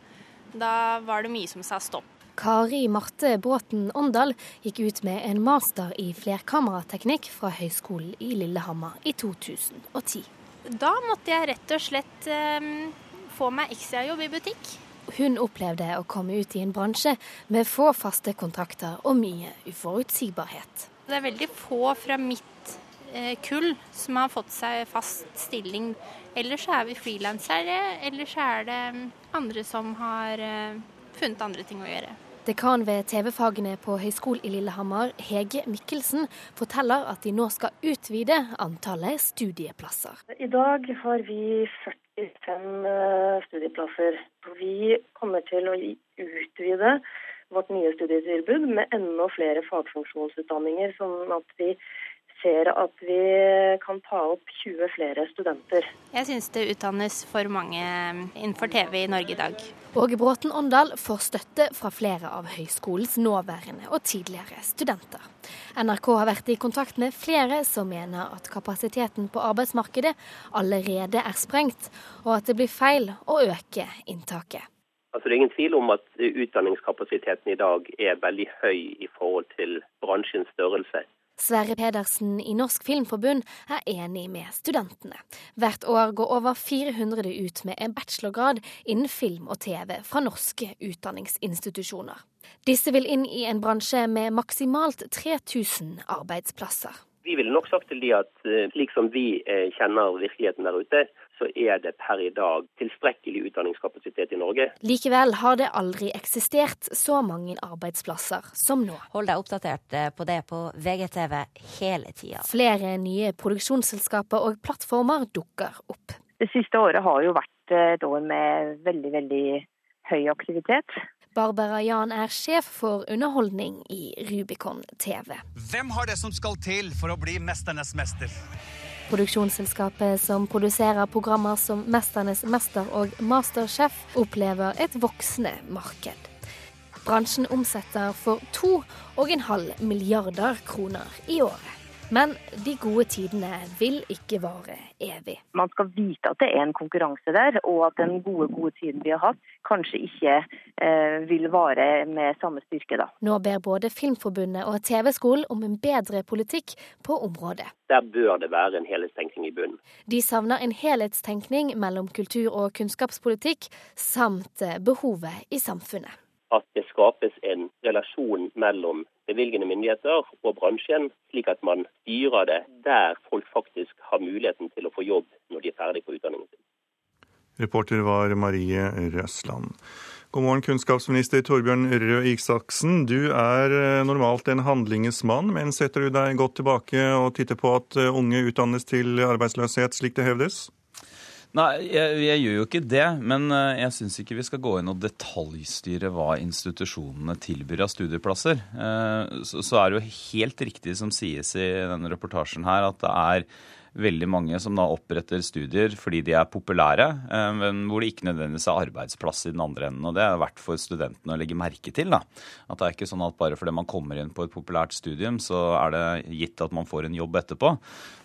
da var det mye som sa stopp. Kari Marte Bråten Åndal gikk ut med en master i flerkamerateknikk fra Høgskolen i Lillehammer i 2010. Da måtte jeg rett og slett eh, få meg ekstrajobb i butikk. hun opplevde å komme ut i en bransje med få faste kontrakter og mye uforutsigbarhet. Det er veldig få fra mitt eh, kull som har fått seg fast stilling. Ellers er vi frilansere, ellers er det andre som har eh, funnet andre ting å gjøre. Dekan ved TV-fagene på Høgskolen i Lillehammer, Hege Mikkelsen, forteller at de nå skal utvide antallet studieplasser. I dag har vi 45 eh, studieplasser. Vi kommer til å utvide vårt nye studietilbud med enda flere fagfunksjonsutdanninger, sånn at vi ser at vi kan ta opp 20 flere studenter. Jeg syns det utdannes for mange innenfor TV i Norge i dag. Åge Bråten Åndal får støtte fra flere av høyskolens nåværende og tidligere studenter. NRK har vært i kontakt med flere som mener at kapasiteten på arbeidsmarkedet allerede er sprengt, og at det blir feil å øke inntaket. Altså, det er ingen tvil om at utdanningskapasiteten i dag er veldig høy i forhold til bransjens størrelse. Sverre Pedersen i Norsk Filmforbund er enig med studentene. Hvert år går over 400 ut med en bachelorgrad innen film og TV fra norske utdanningsinstitusjoner. Disse vil inn i en bransje med maksimalt 3000 arbeidsplasser. Vi ville nok sagt til de at eh, slik som vi eh, kjenner virkeligheten der ute, så er det per i dag tilstrekkelig utdanningskapasitet i Norge. Likevel har det aldri eksistert så mange arbeidsplasser som nå. Hold deg oppdatert eh, på det på VGTV hele tida. Flere nye produksjonsselskaper og plattformer dukker opp. Det siste året har jo vært et år med veldig, veldig høy aktivitet. Barbara Jan er sjef for underholdning i Rubicon TV. Hvem har det som skal til for å bli mesternes mester? Produksjonsselskapet som produserer programmer som Mesternes mester og Masterchef, opplever et voksende marked. Bransjen omsetter for 2,5 milliarder kroner i året. Men de gode tidene vil ikke vare evig. Man skal vite at det er en konkurranse der, og at den gode, gode tiden vi har hatt, kanskje ikke eh, vil vare med samme styrke da. Nå ber både Filmforbundet og TV-skolen om en bedre politikk på området. Der bør det være en helhetstenkning i bunnen. De savner en helhetstenkning mellom kultur- og kunnskapspolitikk, samt eh, behovet i samfunnet at det skapes en relasjon mellom bevilgende myndigheter og bransjen, slik at man styrer det der folk faktisk har muligheten til å få jobb når de er ferdig på utdanningen sin. Reporter var Marie Røsland. God morgen, kunnskapsminister Torbjørn Røe Isaksen. Du er eh, normalt en handlingens mann, men setter du deg godt tilbake og titter på at eh, unge utdannes til arbeidsløshet, slik det hevdes? Nei, jeg, jeg, gjør jo ikke det. Men eh, jeg syns ikke vi skal gå inn og detaljstyre hva institusjonene tilbyr av studieplasser. Eh, så, så er det jo helt riktig som sies i denne reportasjen her, at det er veldig mange som da oppretter studier fordi de er populære, eh, men hvor det ikke nødvendigvis er arbeidsplass i den andre enden. Og det er verdt for studentene å legge merke til. da. At det er ikke sånn at bare fordi man kommer inn på et populært studium, så er det gitt at man får en jobb etterpå.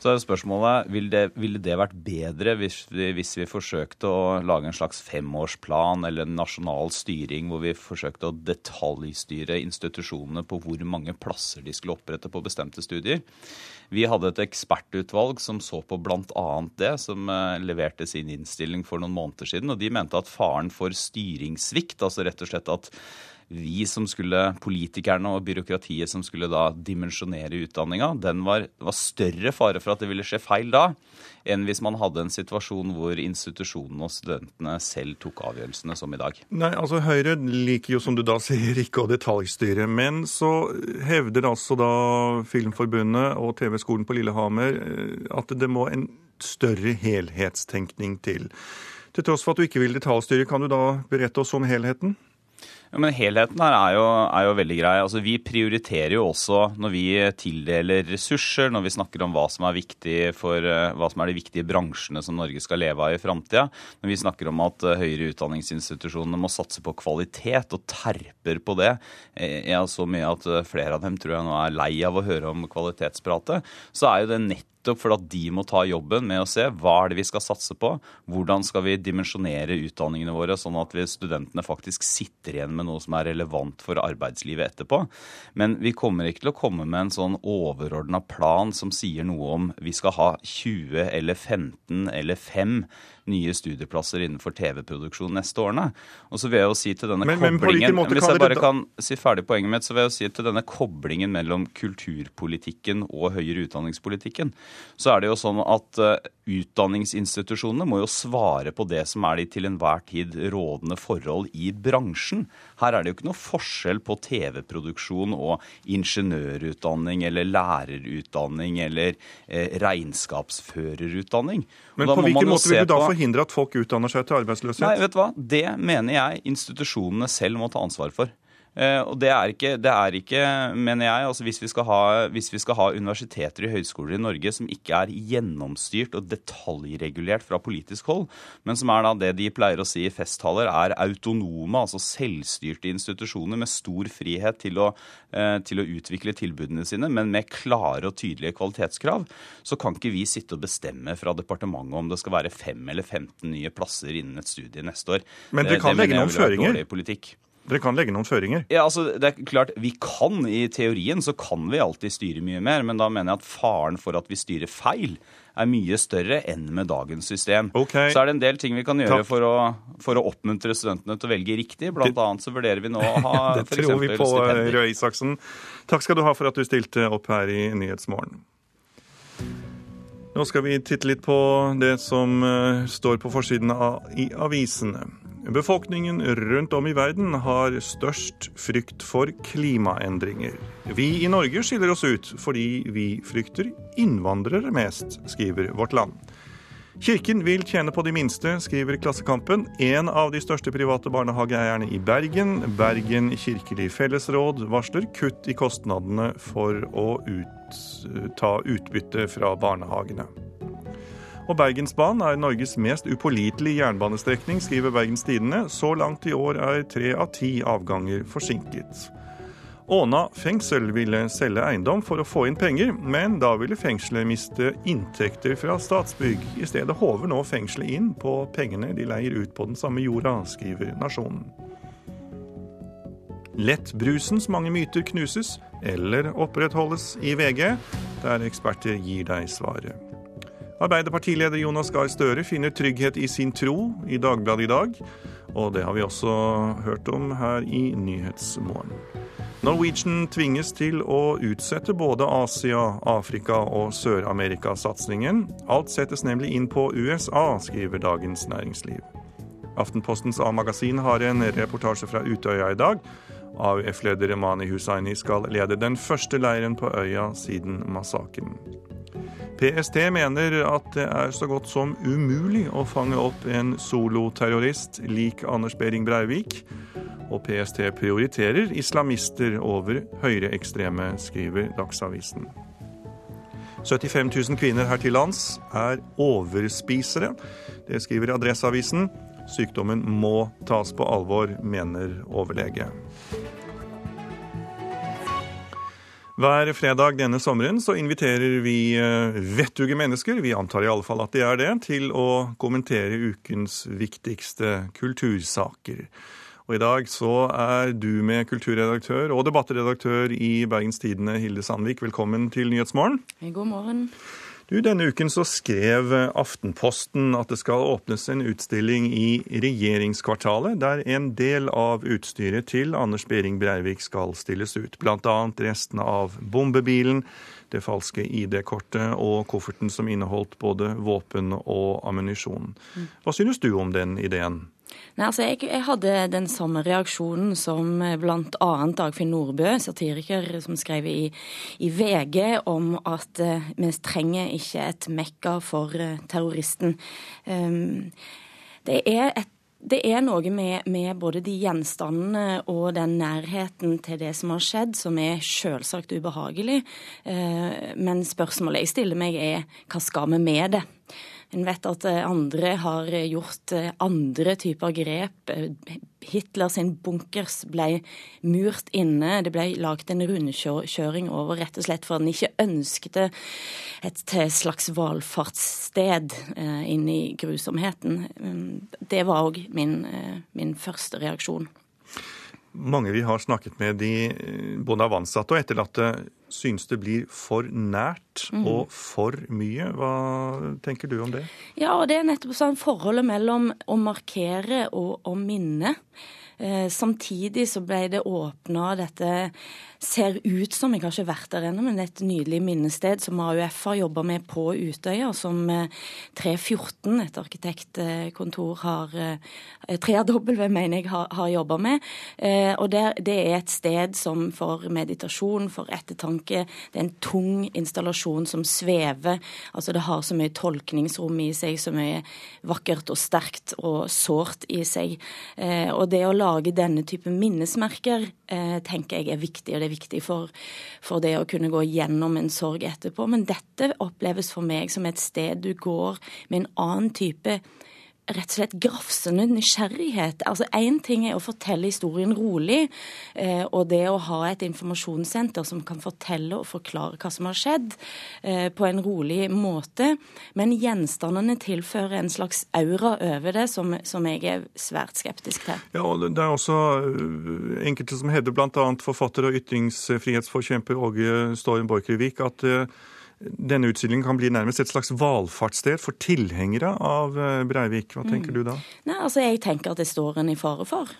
Så er spørsmålet ville det, ville det vært bedre hvis vi, hvis vi forsøkte å lage en slags femårsplan eller en nasjonal styring hvor vi forsøkte å detaljstyre institusjonene på hvor mange plasser de skulle opprette på bestemte studier. Vi hadde et ekspertutvalg som så på bl.a. det, som eh, leverte sin innstilling for noen måneder siden. Og de mente at faren for styringssvikt, altså rett og slett at vi som skulle, politikerne og byråkratiet som skulle da dimensjonere utdanninga, den var, var, større fare for at det ville skje feil da, enn hvis man hadde en situasjon hvor institusjonene og studentene selv tok avgjørelsene, som i dag. Nei, altså Høyre liker jo, som du da sier, ikke å detaljstyre. Men så hevder altså da Filmforbundet og TV-skolen på Lillehammer eh, at det må en større helhetstenkning til. Til tross for at du ikke vil detaljstyre, kan du da berette oss om helheten? Ja, men Helheten her er jo, er jo, veldig grei. Altså, Vi prioriterer jo også når vi tildeler ressurser, når vi snakker om hva som er viktig for uh, hva som er de viktige bransjene som Norge skal leve av i framtida. Når vi snakker om at uh, høyere utdanningsinstitusjonene må satse på kvalitet og terper på det. Jeg ja, så mye at flere av dem tror jeg nå er lei av å høre om kvalitetspratet. Så er jo det nett nettopp for at de må ta jobben med å se hva er det vi skal satse på, hvordan skal vi dimensjonere utdanningene våre sånn at vi studentene faktisk sitter igjen med noe som er relevant for arbeidslivet etterpå. Men vi kommer ikke til å komme med en sånn overordna plan som sier noe om vi skal ha 20 eller 15 eller 5 nye studieplasser innenfor TV-produksjon neste årene. Og så vil jeg jo si til denne men, koblingen men Hvis jeg bare kan si ferdig poenget mitt, så vil jeg jo si til denne koblingen mellom kulturpolitikken og høyere utdanningspolitikken, så er det jo sånn at uh, utdanningsinstitusjonene må jo svare på det som er de til enhver tid rådende forhold i bransjen. Her er det jo ikke noe forskjell på TV-produksjon og ingeniørutdanning eller lærerutdanning eller eh, regnskapsførerutdanning. Men på hvilken måte vil du da forhindre at folk utdanner seg til arbeidsløshet? Nei, vet du hva? Det mener jeg institusjonene selv må ta ansvar for. Eh, og det er ikke, det er ikke mener jeg, altså hvis vi, ha, hvis vi, skal ha, universiteter og høyskoler i Norge som ikke er gjennomstyrt og detaljregulert fra politisk hold, men som er da det de pleier å si i festtaler, er autonome, altså selvstyrte institusjoner med stor frihet til å, eh, til å utvikle tilbudene sine, men med klare og tydelige kvalitetskrav, så kan ikke vi sitte og bestemme fra departementet om det skal være fem eller 15 nye plasser innen et studie neste år. Men det kan legge noen føringer? Dere kan legge noen føringer? Ja, altså, det er klart, Vi kan, i teorien så kan vi alltid styre mye mer, men da mener jeg at faren for at vi styrer feil, er mye større enn med dagens system. Okay. Så er det en del ting vi kan gjøre for å, for å, oppmuntre studentene til å velge riktig. Blant annet så vurderer vi nå å ha Det tror vi på, Røe Isaksen. Takk skal du ha for at du stilte opp her i Nyhetsmorgen. Nå skal vi titte litt på det som uh, står på forsiden av, i avisene. Befolkningen rundt om i verden har størst frykt for klimaendringer. Vi i Norge skiller oss ut fordi vi frykter innvandrere mest, skriver Vårt Land. Kirken vil tjene på de minste, skriver Klassekampen. En av de største private barnehageeierne i Bergen, Bergen kirkelig fellesråd, varsler kutt i kostnadene for å ut, ta utbytte fra barnehagene. Og Bergensbanen er Norges mest upålitelige jernbanestrekning, skriver Bergens Tidende. Så langt i år er tre av ti avganger forsinket. Åna fengsel ville selge eiendom for å få inn penger, men da ville fengselet miste inntekter fra Statsbygg. I stedet håver nå fengselet inn på pengene de leier ut på den samme jorda, skriver Nasjonen. Lettbrusens mange myter knuses eller opprettholdes i VG, der eksperter gir deg svaret. Arbeiderpartileder Jonas Gahr Støre finner trygghet i sin tro i Dagbladet i dag. Og det har vi også hørt om her i Nyhetsmorgen. Norwegian tvinges til å utsette både Asia-, Afrika- og Sør-Amerika-satsingen. Alt settes nemlig inn på USA, skriver Dagens Næringsliv. Aftenpostens A-magasin har en reportasje fra Utøya i dag. AUF-leder Mani Hussaini skal lede den første leiren på øya siden massakren. PST mener at det er så godt som umulig å fange opp en soloterrorist lik Anders Behring Breivik. Og PST prioriterer islamister over høyreekstreme, skriver Dagsavisen. 75 000 kvinner her til lands er overspisere. Det skriver Adresseavisen. Sykdommen må tas på alvor, mener overlege. Hver fredag denne sommeren så inviterer vi eh, vettuge mennesker, vi antar i alle fall at de er det, til å kommentere ukens viktigste kultursaker. Og i dag så er du med kulturredaktør og debattredaktør i Bergens Tidende, Hilde Sandvik. Velkommen til Nyhetsmorgen. God morgen. Du, Denne uken så skrev Aftenposten at det skal åpnes en utstilling i regjeringskvartalet, der en del av utstyret til Anders Behring Breivik skal stilles ut. Bl.a. restene av bombebilen, det falske ID-kortet og kofferten som inneholdt både våpen og ammunisjon. Mm. Hva synes du om den ideen? Nei, altså jeg, jeg, hadde den samme reaksjonen som eh, bl.a. Dagfinn Nordbø, satiriker, som skrev i, i VG om at uh, vi trenger ikke et mekka for uh, terroristen. Um, det er et det er noe med, med, både de gjenstandene og den nærheten til det som har skjedd, som er selvsagt ubehagelig. Men spørsmålet jeg stiller meg, er hva skal vi med det? En vet at eh, andre har gjort eh, andre typer grep. Hitler sin bunkers ble murt inne. Det ble laget en rundkjøring over rett og slett for han ikke ønsket et slags valfartssted eh, inn i grusomheten. Mm, det var òg min, min første reaksjon. Mange vi har snakket med, de, både av ansatte og etterlatte, synes det blir for nært Mm. og for mye. Hva tenker du om det? Ja, og det er nettopp sånn forholdet mellom å markere og å minne. Eh, samtidig så ble det åpna dette ser ut som, jeg har ikke vært der ennå, men et nydelig minnested som AUF har jobba med på Utøya, som eh, 314, et arkitektkontor, har eh, 3W, mener jeg, har, har jobba med. Eh, og det, det er et sted som for meditasjon, for ettertanke, det er en tung installasjon som svever. Altså det har så mye tolkningsrom i seg, så mye vakkert og sterkt og sårt i seg. Eh, og det å lage denne type minnesmerker eh, tenker jeg er viktig, og det er viktig for, for det å kunne gå gjennom en sorg etterpå. Men dette oppleves for meg som et sted du går med en annen type rett og slett grafsende nysgjerrighet. Altså Én ting er å fortelle historien rolig, eh, og det å ha et informasjonssenter som kan fortelle og forklare hva som har skjedd, eh, på en rolig måte. Men gjenstandene tilfører en slags aura over det som, som jeg er svært skeptisk til. Ja, og Det er også øh, enkelte som hevder, bl.a. forfatter og ytringsfrihetsforkjemper Åge Storm Borchgrevik, at øh, denne utstillingen kan bli nærmest et slags valfartssted for tilhengere av øh, Breivik. Hva tenker du da? Nei, altså Jeg tenker at det står en i fare for.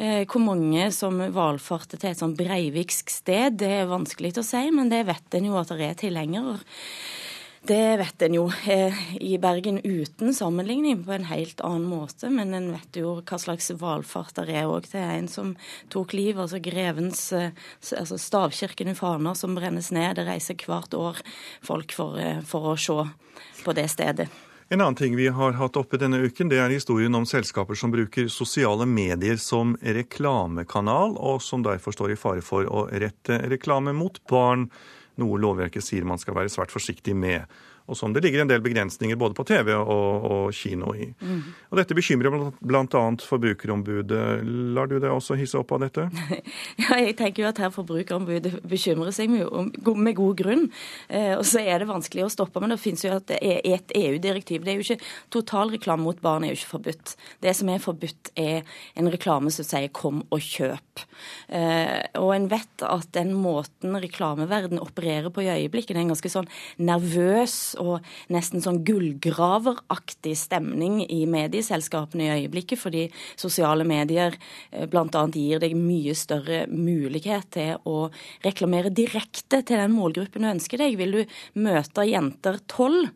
Eh, hvor mange som valfarter til et sånn breiviksk sted, det er vanskelig å si, men det vet en jo at det er tilhengere. Det vet en jo eh, i Bergen uten sammenligning på en helt annen måte, men en vet jo hva slags valfart det er òg. Det er en som tok liv, altså grevens eh, altså Stavkirken i Fana som brennes ned. Det reiser hvert år folk for, eh, for å se på det stedet. En annen ting vi har hatt oppe denne uken, det er historien om selskaper som bruker sosiale medier som reklamekanal, og som derfor står i fare for å rette reklame mot barn noe lovverket sier man skal være svært forsiktig med. Og som det ligger en del begrensninger både på TV og, og kino i. Mm. Og Dette bekymrer bl.a. Forbrukerombudet. Lar du deg også hisse opp av dette? Ja, jeg tenker jo at her Forbrukerombudet bekymrer seg med, med god grunn. Eh, og så er det vanskelig å stoppe. Men det finnes jo et, et EU-direktiv. Det er jo ikke Totalreklame mot barn er jo ikke forbudt. Det som er forbudt, er en reklame som sier 'kom og kjøp'. Eh, og en vet at den måten reklameverden opererer på i øyeblikket, det er en ganske sånn nervøs og nesten sånn gullgraveraktig stemning i medieselskapene i øyeblikket, fordi sosiale medier bl.a. gir deg mye større mulighet til å reklamere direkte til den målgruppen du ønsker deg. Vil du møte jenter tolv,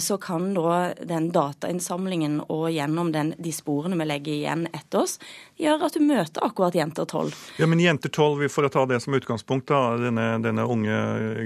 så kan da den datainnsamlingen og gjennom den, de sporene vi legger igjen etter oss, gjøre at du møter akkurat jenter tolv. Ja, men jenter tolv, for å ta det som utgangspunkt, da, denne, denne unge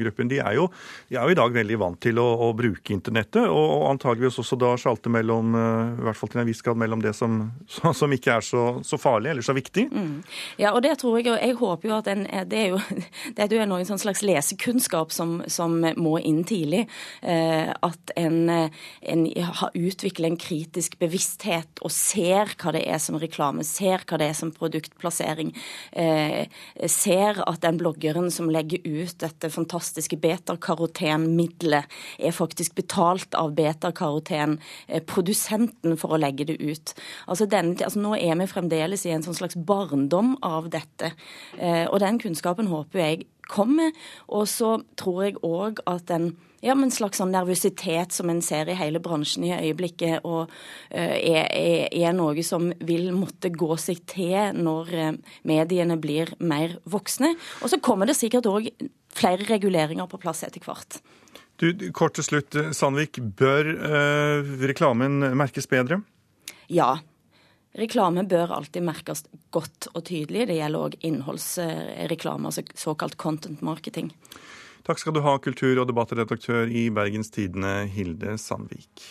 gruppen, de er, jo, de er jo i dag veldig vant til å, å bruke internettet, og, og antageligvis også da sjalte mellom, i hvert fall til en viss grad, mellom det som, som ikke er så, så, farlig eller så viktig. Mm. Ja, og det tror jeg, og jeg håper jo at en, det er jo det er jo noen sånn slags lesekunnskap som, som må inn tidlig. Eh, at en, en har utviklet en kritisk bevissthet og ser hva det er som reklame, ser hva det er som produktplassering, eh, ser at den bloggeren som legger ut dette fantastiske beta-karotenmiddelet, er faktisk betalt av beta-karotenprodusenten for å legge det ut. Altså, denne, altså Nå er vi fremdeles i en sånn slags barndom av dette. Eh, og den kunnskapen håper jeg kommer. Og så tror jeg òg at en ja, men en slags sånn nervøsitet som en ser i hele bransjen i øyeblikket, og uh, er, er, er, noe som vil måtte gå seg til når mediene blir mer voksne. Og så kommer det sikkert òg flere reguleringer på plass etter hvert. Du, kort til slutt, Sandvik. Bør eh, reklamen merkes bedre? Ja. Reklame bør alltid merkes godt og tydelig. Det gjelder òg innholdsreklame, altså såkalt content marketing. Takk skal du ha, kultur- og debattredaktør i Bergens Tidende, Hilde Sandvik.